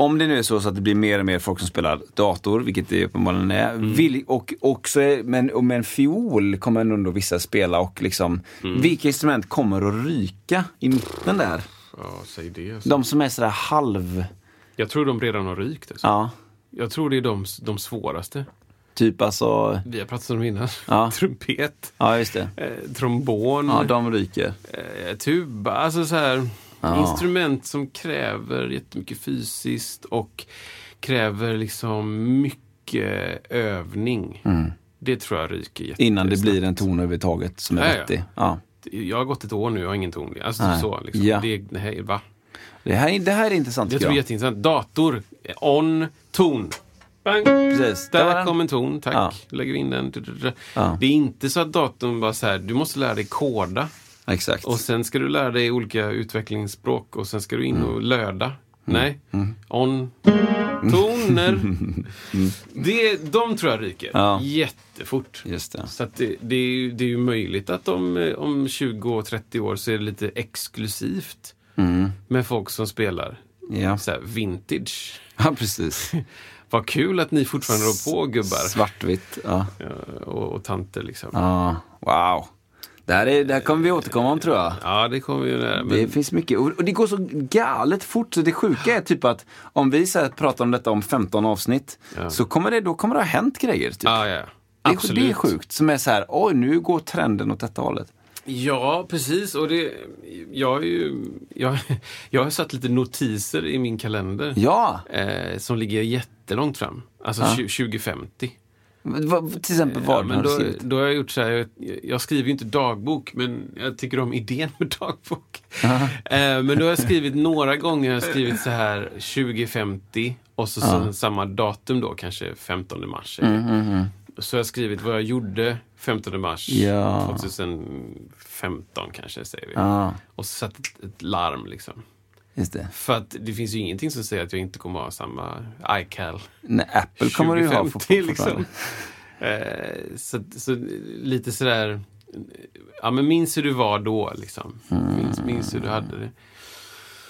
om det nu är så, så att det blir mer och mer folk som spelar dator, vilket det uppenbarligen är, vill, och också, men, och med en fiol kommer ändå vissa spela och liksom, vilka instrument kommer att ryka i mitten där? Ja, säg det. Alltså. De som är sådär halv, Jag tror de redan har rykt. Alltså. ja, Jag tror det är de, de svåraste. typ alltså, Vi har pratat om dem innan. Ja. Trumpet, ja just det. eh, trombon, Ja, de ryker. eh, tuba. Alltså så här, Ja. instrument som kräver jättemycket fysiskt och kräver liksom mycket övning. Det tror jag ryker jättesnabbt. Mm. Innan det blir en ton överhuvudtaget som är Ja, vettig. Ja. Jag har gått ett år nu och har ingen ton. Alltså Nej. så. Liksom. Ja. Det, nej, va? Det här, det här är intressant Jag tycker tror det är jag. jätteintressant. Dator, on, ton. Bang. Precis. Där Där kom en ton, tack. Ja. Lägger vi in den. Ja. Det är inte så att datorn bara så här, du måste lära dig koda. Exakt. Och sen ska du lära dig olika utvecklingsspråk och sen ska du in Mm. och löda. Nej, on, toner. Det, de tror jag ryker Ja. jättefort. Just det. Så det, det, är ju, det är ju möjligt att om, om 20 och 30 år så är det lite exklusivt Mm. med folk som spelar Ja. så vintage. ja, precis. Vad kul att ni fortfarande rår på gubbar Svartvitt. Ja. ja, och, och tanter liksom. ja. Wow. Det här, är, det här kommer vi återkomma om tror jag. Ja, det kommer vi göra. Det Men, finns mycket. Och det går så galet fort. Så det sjuka är typ att om vi så pratar om detta om 15 avsnitt. Ja. Så kommer det, då kommer det ha hänt grejer. Typ. ja, ja. det, är, Absolut. det är sjukt. Som är så här, oj nu går trenden åt detta hållet. Ja, precis. Och det, jag, är ju, jag, jag har satt lite notiser i min kalender. Ja, Eh, som ligger jättelångt fram. Alltså Ja. tju- 2050. Till exempel vad Ja, har men då, skrivit? då har jag gjort så här, jag, jag skriver ju inte dagbok, men jag tycker om idén med dagbok. Eh, men då har jag skrivit några gånger, jag har skrivit så här 2050 och så, så samma datum då, kanske 15 mars. eller- Så har jag skrivit vad jag gjorde 15 mars Ja. 2015 kanske, säger vi. Och så satt ett, ett larm liksom. Just det. För att det finns ju ingenting som säger att jag inte kommer ha samma iCal Nej, Apple kommer du ju ha 2050 for, liksom. Eh, så, så lite sådär, ja men minns hur du var då liksom. Minns, minns hur du hade det.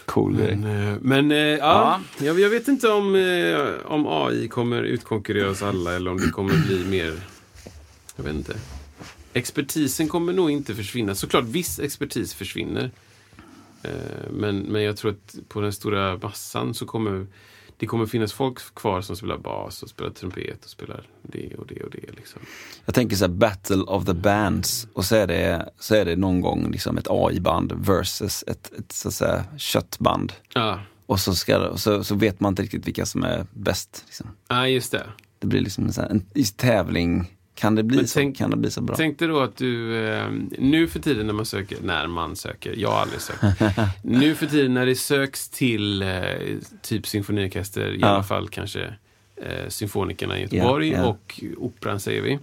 Cool. Men, eh, men eh, ja, Jag, jag vet inte om, om AI kommer utkonkurrera oss alla eller om det kommer bli mer, jag vet inte. Expertisen kommer nog inte försvinna. Såklart viss expertis försvinner. Eh, Men, men jag tror att på den stora massan så kommer det kommer finnas folk kvar som spelar bas och spelar trumpet och spelar det och det och det. Liksom. Jag tänker så här Battle of the Bands och så är det, så är det någon gång liksom ett AI-band versus ett, ett så att säga, köttband. Ja, Och så, ska, och så, så vet man inte riktigt vilka som är bäst. Liksom. ah, just det. Det blir liksom en, en i tävling. Kan det bli Men så? tänk- kan det bli så bra? Tänk dig då att du, eh, nu för tiden när man söker, när man söker, jag har aldrig sökt. nu för tiden när det söks till eh, typ symfoniorkester, i Ja. alla fall kanske eh, symfonikerna i Göteborg Ja, ja. och operan säger vi.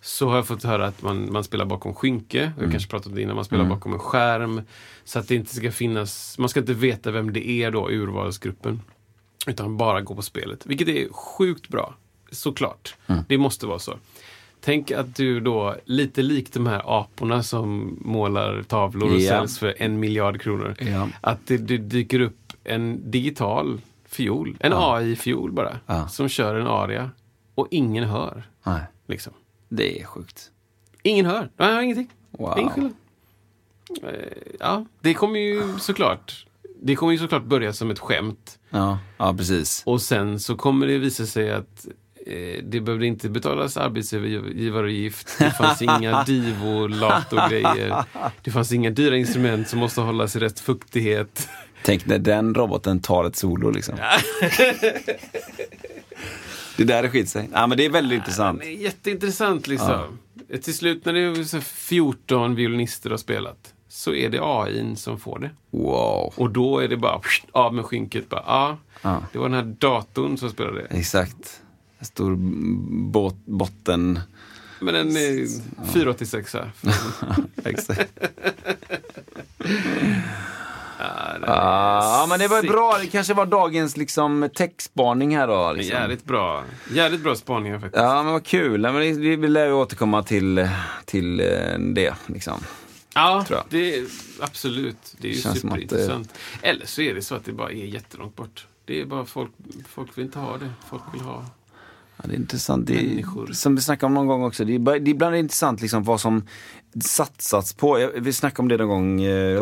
Så har jag fått höra att man, man spelar bakom skynke. Mm. Jag kanske pratat om det innan, man spelar bakom en skärm. Så att det inte ska finnas, man ska inte veta vem det är då, urvalsgruppen. Utan bara gå på spelet. Vilket är sjukt bra. Såklart. Mm. Det måste vara så. Tänk att du då, lite likt de här aporna som målar tavlor och Ja. säljs för en miljard kronor. Ja. Att det, det dyker upp en digital fiol, en AI-fiol bara, Ja. som kör en aria. Och ingen hör. Nej, Liksom. det är sjukt. Ingen hör. Jag har ingenting. Wow. Ingen skillnad. Eh, Ja, det kommer ju såklart det kommer ju såklart börja som ett skämt. Ja, ja precis. Och sen så kommer det visa sig att det behövde inte betalas arbetsgivaravgift. Det fanns inga divolatorgrejer. Det fanns inga dyra instrument som måste hållas i rätt fuktighet. Tänk när den roboten tar ett solo liksom. det där är skit sig. Ja, men det är väldigt intressant. Det är jätteintressant liksom. Till slut när det är så 14 violinister har spelat så är det AI som får det. Wow. Och då är det bara av med skynket. Bara, ja, Ja. Det var den här datorn som spelade. Exakt. Stor båt, botten. Men en eh, 486 Exakt. Ja, men det var bra. Det kanske var dagens liksom textspaning här då. Liksom. Jävligt bra. Jävligt bra spaningar faktiskt. Ja, men vad kul. Men det- vi vi lär ju återkomma till, till eh, det. Liksom. Ja, tror jag. det är, absolut. Det är ju Känns att superintressant. Eller så är det så att det bara är jättelångt bort. Det är bara folk, folk vill inte ha det. Folk vill ha... Ja, det är intressant. Det Människor. som vi snackade om någon gång också. Det är, det är ibland intressant liksom vad som satsats på. Vi snackade om det någon gång. eh.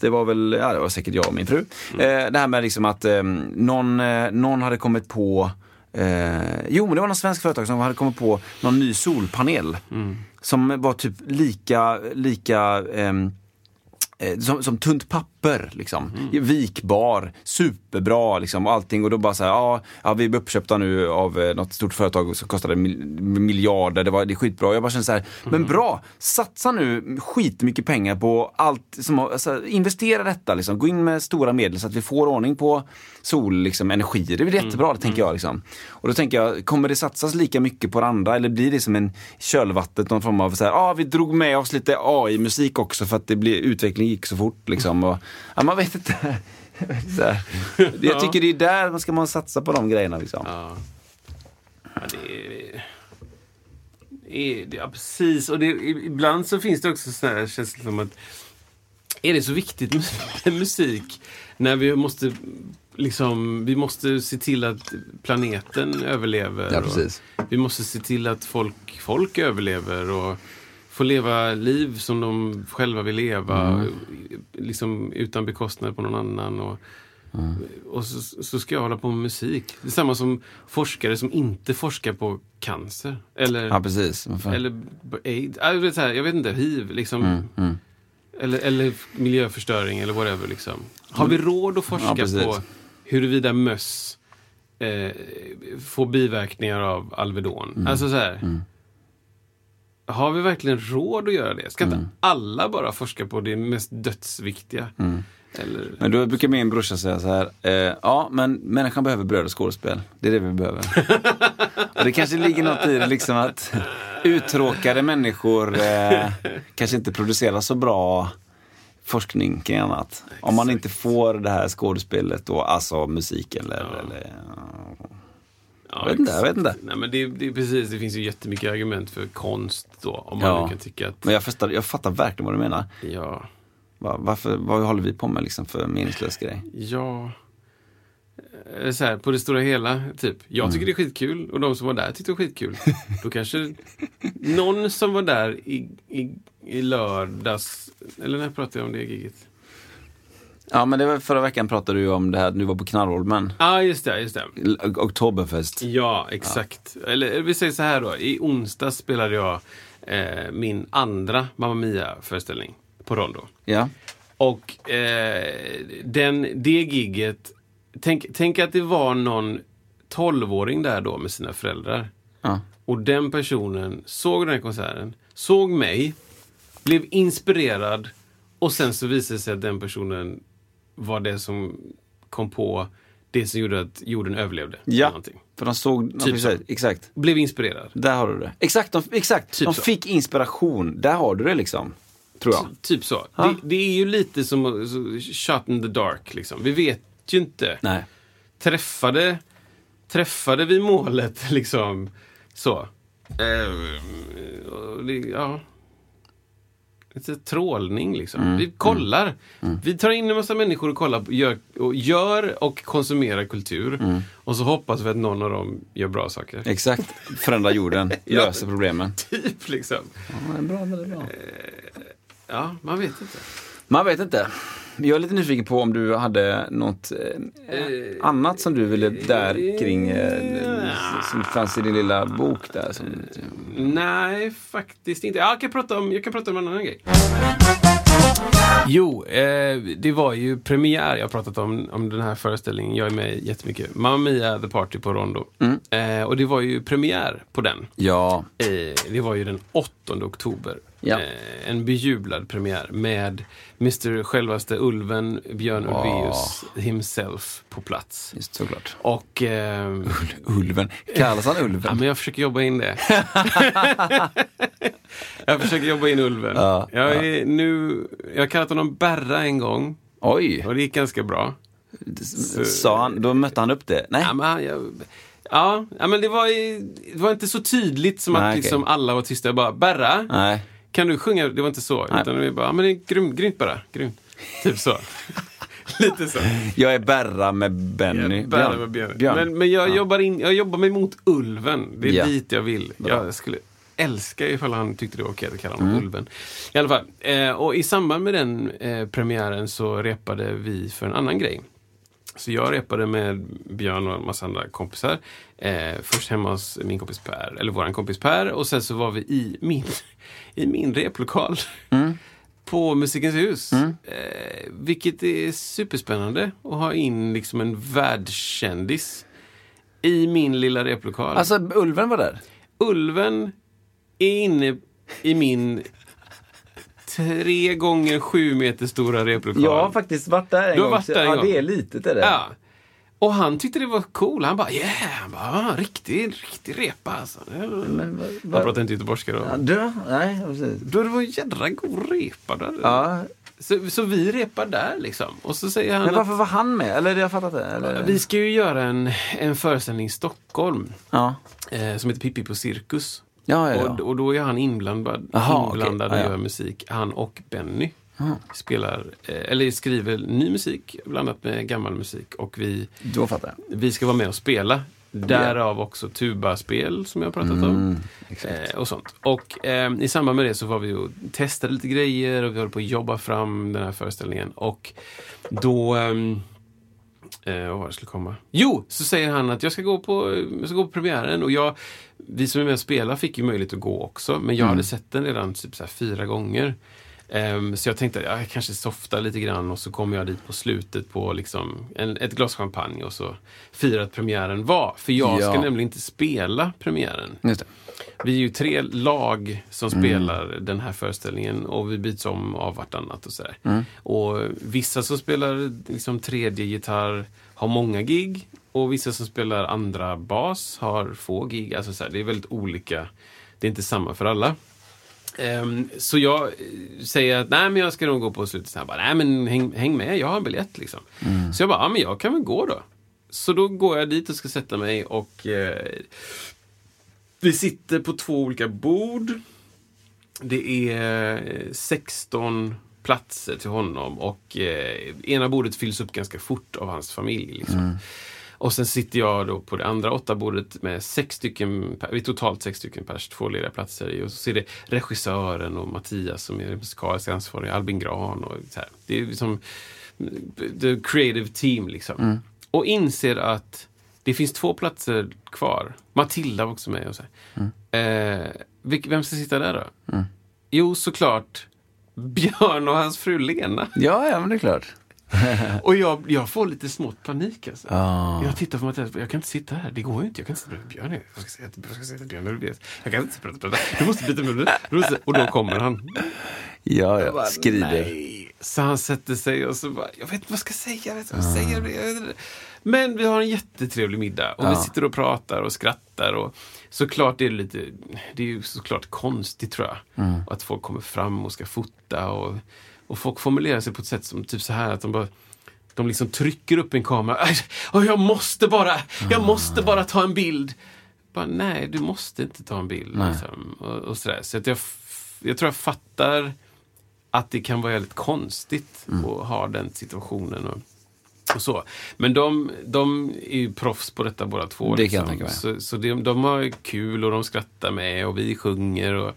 Det var väl, ja det var säkert jag och min fru. Eh, det här med liksom att eh, någon, någon hade kommit på Eh, jo, men det var någon svensk företag som hade kommit på någon ny solpanel. Som var typ lika, lika ehm, eh, som, som tunt papper, liksom. Vikbar, superbra, liksom, och allting. Och då bara så här, ja, ja vi är uppköpta nu av eh, något stort företag som kostade mil, miljarder, det, var, det är skitbra. Jag bara känner så här, men bra, satsa nu skitmycket pengar på allt, som, alltså, investera detta, liksom. gå in med stora medel så att vi får ordning på sol, liksom, energi. Det är väl jättebra, det tänker jag. Liksom. Och då tänker jag, kommer det satsas lika mycket på det andra eller blir det som en kölvattnet, någon form av så här, ah, vi drog med oss lite AI-musik också för att det blir, utvecklingen gick så fort liksom. Och, ja, man vet inte. Jag tycker det är där man ska man satsa på de grejerna liksom. Ja. Ja, det är... det är- Ja, precis. Och det, ibland så finns det också sådana här känslor som att är det så viktigt med, musik när vi måste liksom, vi måste se till att planeten överlever. Ja, vi måste se till att folk, folk överlever och får leva liv som de själva vill leva. Mm. Liksom utan bekostnad på någon annan. Och, och så, så ska jag hålla på med musik. Det är samma som forskare som inte forskar på cancer. Eller, Ja, precis. Eller aids. Ja, Jag vet, inte, hiv. Liksom. mm. Eller, eller miljöförstöring eller whatever. Liksom. Har vi råd att forska Ja, på huruvida möss eh, får biverkningar av Alvedon? Mm. Alltså så här. Har vi verkligen råd att göra det? Ska Mm. inte alla bara forska på det mest dödsviktiga? Eller, Men då brukar min brorsa säga så här, eh, ja men människan behöver bröd och skådespel. Det är det vi behöver. och det kanske ligger något i det liksom att uttråkade människor eh, kanske inte producerar så bra forskning kring annat. Om man inte får det här skådespelet då, alltså musik eller, eller ja, jag vet inte, jag vet inte. Nej, men det, det är precis, det finns ju jättemycket argument för konst då. Om man Ja. kan tycka att, Men jag fattar, jag fattar verkligen vad du menar. ja, Va- Varför, vad håller vi på med liksom för meningslös grej? ja. Eh, Så här, på det stora hela, typ. Jag Mm. tycker det är skitkul och de som var där tyckte det var skitkul. Då kanske någon som var där i, i, i lördags, eller när pratade jag om det giget? Ja men det var förra veckan pratade du om det här, du var på Knarrholmen. Ja, ah, just det, just det. Oktoberfest. Ja, exakt. Eller vi säger så här då. I onsdag spelade jag eh, min andra Mamma Mia-föreställning på Rondo. Ja. Och eh, den, det gigget, tänk, tänk att det var någon 12-åring där då med sina föräldrar. ja. Och den personen såg den här konserten, såg mig, blev inspirerad och sen så visade det sig att den personen var det som kom på det som gjorde att jorden överlevde. Ja, någonting. för de såg, Typ så. exakt. Blev inspirerad. Där har du det. Exakt, de, exakt. Typ de så. fick inspiration. Där har du det liksom. Tror jag. Typ så. Det, det är ju lite som så, shot in the dark. Liksom. Vi vet ju inte. Nej. Träffade, träffade vi målet liksom så? Det, ja. Lite trålning liksom. Vi kollar. Vi tar in en massa människor och kollar, på- gör och, gör och konsumerar kultur. Och så hoppas vi att någon av dem gör bra saker. Exakt. Förändra jorden, Ja. löser problemen. Typ liksom. Ja, det är bra, det är bra. Ja, man vet inte. Man vet inte. Jag är lite nyfiken på om du hade något eh, annat som du ville där kring, eh, som fanns i din lilla bok där. Som, Nej, faktiskt inte. Ja, jag, kan prata om, jag kan prata om en annan grej. Jo, eh, det var ju premiär. Jag har pratat om, om den här föreställningen. Jag är med jättemycket. Mamma Mia, The Party på Rondo. Eh, och det var ju premiär på den. ja, Eh, det var ju den 8 oktober. Ja. Eh, en bejublad premiär med Mr. självaste Ulven, Björn Wow. Ulvaeus himself på plats. just såklart. Och... ehm, Ulven. Kallas han Ja, Ulven? men jag försöker jobba in det. jag försöker jobba in ulven. Ja, jag, ja. är nu, jag har kallat honom Berra en gång Oj, och det gick ganska bra. sa han, då mötte han upp det? Nej? Ja, men, jag, ja, ja, men det, var, det var inte så tydligt som Nej, att liksom alla var tysta. Jag bara, Berra, Nej. Kan du sjunga? Det var inte så. Nej. Utan var bara, men det är grym, grymt Berra. Grymt. Typ så. Lite så. Jag är Berra med Benny. Berra med Björn. Björn. Men, men jag, Ja. jobbar in, jag jobbar mig mot ulven. Det är Ja. dit jag vill. Bra. Jag skulle älska ifall han tyckte det var okej att kalla honom ulven. I alla fall. Eh, och i samband med den eh, premiären så repade vi för en annan grej. Så jag repade med Björn och en massa andra kompisar. Eh, först hemma hos min kompis Per, eller våran kompis Per. Och sen så var vi i min, i min replokal. på Musikens hus. Mm. Eh, vilket är superspännande att ha in liksom en världskändis i min lilla replokal. Alltså, Ulven var där? Ulven är inne i min tre gånger sju meter stora replokal. Jag har faktiskt varit där en Du har gång. varit där en ja, gång. det är litet är det. Ja. Och han tyckte det var cool. Han bara yeah! Han bara, ah, riktig, riktig repa alltså. Men, vad, Han vad, pratar inte göteborgska då. ja, du, nej, precis. Då det var en jädra god repa där. Ja, Så, så vi repar där liksom. Och så säger han men att varför var han med? Eller jag fattat det? Eller? vi ska ju göra en, en föreställning i Stockholm. Ja. Eh, som heter Pippi på cirkus. Ja, ja, ja. Och, och då är han inblandad, okej. inblandad ja. och gör musik. Han och Benny spelar, eh, eller skriver ny musik blandat med gammal musik. Och vi, Då fattar jag. vi ska vara med och spela. Därav också tubaspel som jag har pratat om. Mm, exakt. Eh, och sånt. Och eh, i samband med det så var vi och testade lite grejer och vi höll på att jobba fram den här föreställningen. Och då... ehm, Eh, vad var det skulle komma? Jo, så säger han att jag ska gå på, jag ska gå på premiären och jag, vi som är med och spelar fick ju möjlighet att gå också, men jag hade sett den redan typ så fyra gånger. Ehm, så jag tänkte att jag kanske softar lite grann och så kommer jag dit på slutet på liksom en, ett glas champagne och så firar att premiären var. För jag ska Ja. nämligen inte spela premiären. Vi är ju tre lag som spelar den här föreställningen och vi byts om av vartannat och sådär. Och vissa som spelar liksom tredje gitarr har många gig och vissa som spelar andra bas har få gig. Alltså så här, det är väldigt olika. Det är inte samma för alla. Ehm, så jag eh, säger att nej men jag ska nog gå på slutet. Så han bara, nej men häng, häng med, jag har en biljett liksom. Så jag bara, ja men jag kan väl gå då. Så då går jag dit och ska sätta mig och eh, vi sitter på två olika bord. Det är eh, 16 platser till honom och eh, ena bordet fylls upp ganska fort av hans familj. Liksom. Och sen sitter jag då på det andra åtta bordet med sex stycken, vi är totalt sex stycken pers, två lediga platser i. Och så är det regissören och Mattias som är musikaliskt ansvarig, Albin Gran och så här. Det är liksom the creative team liksom. Och inser att det finns två platser kvar. Matilda var också med och så här. Eh, vem ska sitta där då? Jo, såklart Björn och hans fru Lena. Ja, ja, men det är klart. Och jag, jag får lite smått panik alltså. Ja. Jag tittar på Mattias, jag kan inte sitta här, det går ju inte. Jag kan inte sitta bredvid Björn. Jag ska säga till- jag ska säga till Björn, det är- jag kan inte prata, prata. Du måste byta måste- Och då kommer han. Ja, ja. bara, Skriver. Nej. Så han sätter sig och så bara, jag vet inte vad jag ska säga, jag vet inte vad jag ska säga. Men vi har en jättetrevlig middag och vi Ja. sitter och pratar och skrattar. Och såklart är det lite, det är ju såklart konstigt tror jag. Mm. Att folk kommer fram och ska fota och, och folk formulerar sig på ett sätt som typ så här att de bara de liksom trycker upp en kamera. Åh, jag måste bara, jag Ah. måste bara ta en bild. Bara, nej, du måste inte ta en bild. Liksom. Och, och sådär. Så att jag, jag tror jag fattar att det kan vara väldigt konstigt Mm. att ha den situationen. Och, och så. Men de, de är ju proffs på detta båda två. Det kan jag tänka mig. Så, så de, de har kul och de skrattar med och vi sjunger och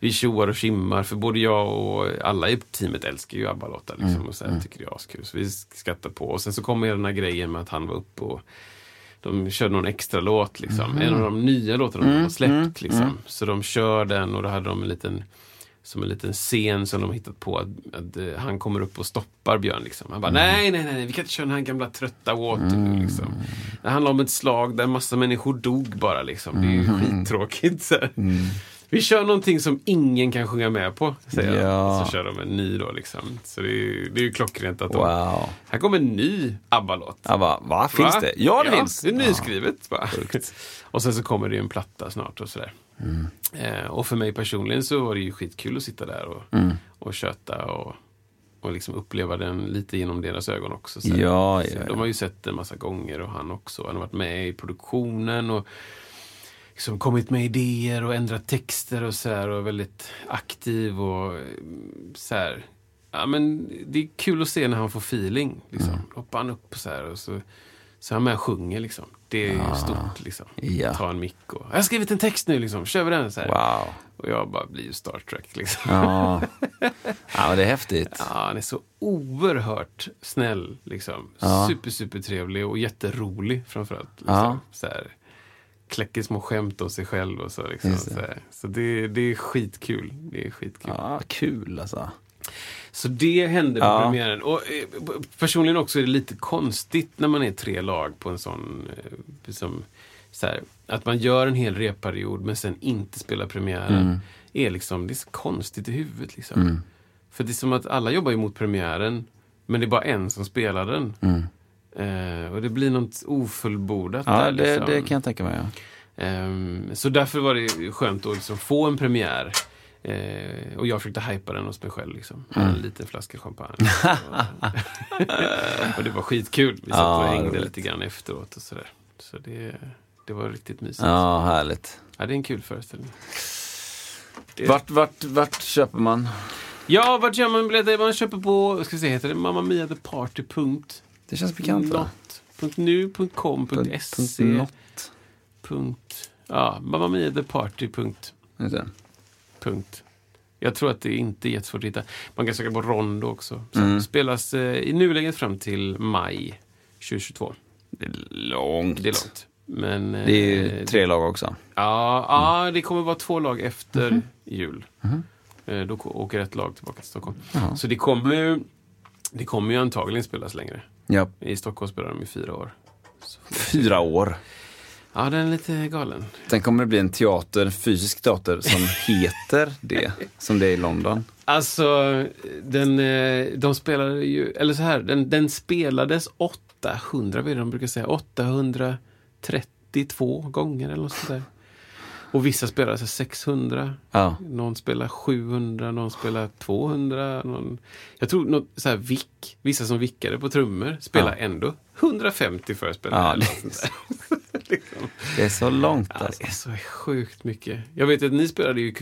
vi tjoar och skimmar. För både jag och alla i teamet älskar ju ABBA-låtar. Liksom, Mm. och så här, tycker det är askul. Så vi skrattar på. Och sen så kommer den här grejen med att han var uppe och de körde någon extra låt. Liksom. Mm. En av de nya låtarna de har släppt. Liksom. Så de kör den och då hade de en liten som en liten scen som de hittat på. Att, att eh, han kommer upp och stoppar Björn. Liksom. Han bara, nej, nej, nej, vi kan inte köra den här gamla trötta Waterloo. Liksom. Det handlar om ett slag där massa människor dog bara. Liksom. Det är ju skittråkigt. Så. här. Vi kör någonting som ingen kan sjunga med på, säger Ja. Så kör de en ny då. Liksom. Så det är ju det är ju klockrent att de... Wow. Här kommer en ny ABBA-låt. Bara, va? Finns Va? det? Ja, det finns. Det är nyskrivet. bara. och sen så kommer det ju en platta snart och sådär. Mm. Eh, och för mig personligen så var det ju skitkul att sitta där och, Mm. och köta och, och liksom uppleva den lite genom deras ögon också. Ja, Så ja, De har ju sett den massa gånger och han också. Han har varit med i produktionen och liksom kommit med idéer och ändrat texter och så här och väldigt aktiv och eh, så här. Ja, men det är kul att se när han får feeling. Liksom. Mm. Hoppar han upp så här och så, så han med och sjunger. Liksom. Det är ju stort. Liksom. Ja. Ta en mick och... Jag har skrivit en text nu, liksom. kör vi den? Så här. Wow. Och jag bara blir ju Star Trek. Liksom. Ja. ja, det är häftigt. Ja, han är så oerhört snäll. Liksom. Ja. Super, super trevlig och jätterolig framförallt. Liksom. Ja. Så här, kläcker små skämt om sig själv och så. Liksom. Så, så det, det är skitkul. Det är skitkul. Ja, kul alltså. Så det hände på Ja. premiären. Och eh, personligen också är det lite konstigt när man är tre lag på en sån... Eh, som, så här, att man gör en hel repperiod men sen inte spelar premiären. Mm. Är liksom, det är så konstigt i huvudet. Liksom. För det är som att alla jobbar mot premiären men det är bara en som spelar den. Eh, och det blir något ofullbordat. Ja, där. det, liksom. det kan jag tänka mig. Ja. Ehm, så därför var det skönt att liksom få en premiär. Eh, och jag försökte hypa den hos mig själv. Liksom. Mm. En liten flaska champagne. och det var skitkul. Vi satt Ja, och hängde roligt. lite grann efteråt och sådär. Så det, det var riktigt mysigt. Ja. ja, härligt. det är en kul föreställning. Det- Vart, vart, vart köper man? Ja, vart gör man biljetter? Man köper på, ska vi se, heter det Mamma Mia The Party. punkt Det känns bekant va? not, punkt nu, punkt com, punkt Punkt- se, punkt not. punkt, ja, Mamma Mia The Party. punkt. Punkt. Jag tror att det inte är jättesvårt att hitta. Man kan söka på Rondo också. Så Mm. Spelas eh, i nuläget fram till maj 2022. Det är långt. Det är långt. Men, eh, Det är ju tre lag också. Ja, ja, det kommer vara två lag efter jul. Eh, Då åker ett lag tillbaka till Stockholm. Så det kommer ju, det kommer ju antagligen spelas längre. Ja. I Stockholm spelar de i fyra år. Fyra år. Ja, den är lite galen. Sen kommer det bli en teater, en fysisk teater, som heter det. Som det är i London. Alltså, den, eh, de spelade ju, eller så här, den, den spelades 800, vad är det de brukar säga, 832 gånger eller något sånt där. Och vissa spelar så 600, Ja. någon spelar 700, någon spelar 200. Någon, jag tror något så här vick, vissa som vickade på trummor spelar ändå 150 föreställningar. Ja, eller det- något sånt där. liksom. Det är så långt ja, alltså. det är så sjukt mycket. Jag vet att ni spelade ju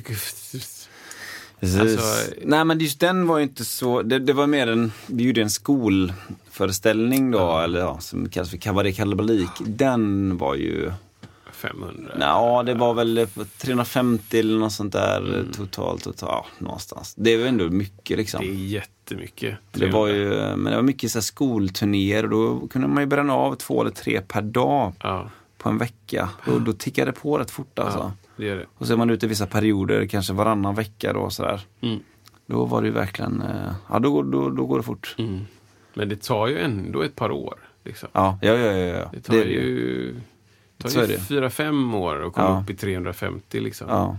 Precis. Alltså- Nej men just den var ju inte så, det, det var mer en, vi gjorde en skolföreställning då, eller ja, som kallas för Cabaret Kalabalik. Den var ju, 500. ja det var väl 350 eller något sånt där Mm. totalt, totalt, ja någonstans. Det var ändå mycket liksom. Det är jättemycket. Det var ju, men det var mycket så här skolturnéer och då kunde man ju bränna av två eller tre per dag Ja, på en vecka. Och då tickade det på rätt fort alltså. ja, det är det. Och så är man ute i vissa perioder, kanske varannan vecka då sådär. Mm. Då var det ju verkligen, eh, ja då, då, då går det fort. Mm. Men det tar ju ändå ett par år. Liksom. Ja, ja, ja. ja. Det tar är det ju, tar Så är ju det. fyra, fem år att komma Ja. upp i 350. Liksom. Ja,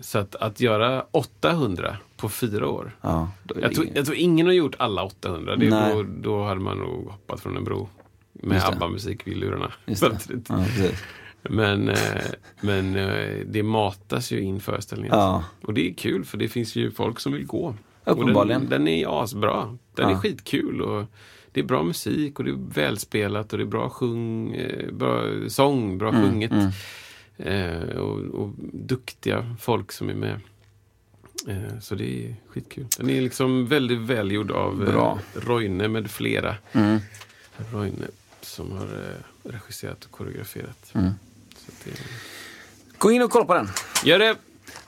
Så att, att göra 800 på fyra år. ja. Jag det tror, jag tror ingen har gjort alla 800. Det, då, då hade man nog hoppat från en bro. Med det. ABBA-musik vid lurarna. Det. Samtidigt. Ja. Men, eh, men eh, det matas ju in föreställningen. Ja. Och det är kul för det finns ju folk som vill gå. Uppenbarligen. Och den, den är asbra. Den Ja. är skitkul. Och det är bra musik och det är välspelat och det är bra, sjung, eh, bra sång, bra Mm, sjunget. Eh, och, och duktiga folk som är med. Eh, så det är skitkul. Den är liksom väldigt välgjord av Bra. eh, Roine med flera. Mm. Roine som har eh, regisserat och koreograferat. Mm. Det, Gå in och kolla på den. Gör det!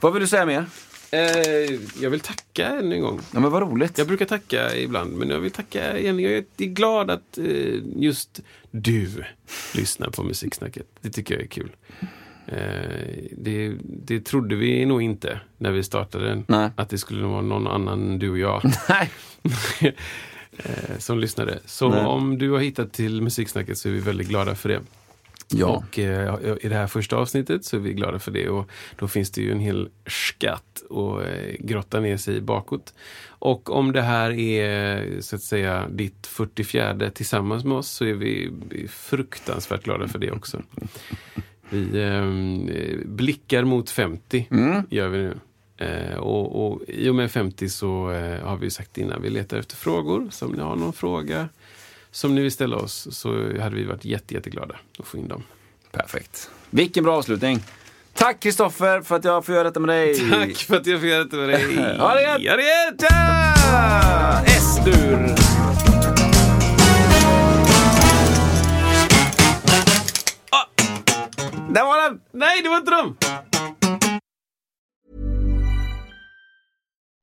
Vad vill du säga mer? Eh, jag vill tacka än en gång. Ja men vad roligt. Jag brukar tacka ibland, men jag vill tacka igen. Jag är glad att eh, just du lyssnar på Musiksnacket. Det tycker jag är kul. Eh, det, det trodde vi nog inte när vi startade. Nej. Att det skulle vara någon annan än du och jag Nej. som lyssnade. Så Nej. om du har hittat till Musiksnacket så är vi väldigt glada för det. Ja. Och eh, i det här första avsnittet så är vi glada för det. Och då finns det ju en hel skatt att eh, grotta ner sig i bakåt. Och om det här är så att säga ditt 44 tillsammans med oss så är vi vi är fruktansvärt glada för det också. Vi eh, blickar mot 50, Mm. gör vi nu. Eh, och, och i och med 50 så eh, har vi sagt innan, vi letar efter frågor. Så om ni har någon fråga som ni vill ställa oss så hade vi varit jätte, jätteglada att få in dem. Perfekt. Vilken bra avslutning. Tack Kristoffer för att jag får göra detta med dig. Tack för att jag fick göra det med dig. Ha det gött! Ha det gött! Ja! S-dur. Där var den! Nej, det var inte dem!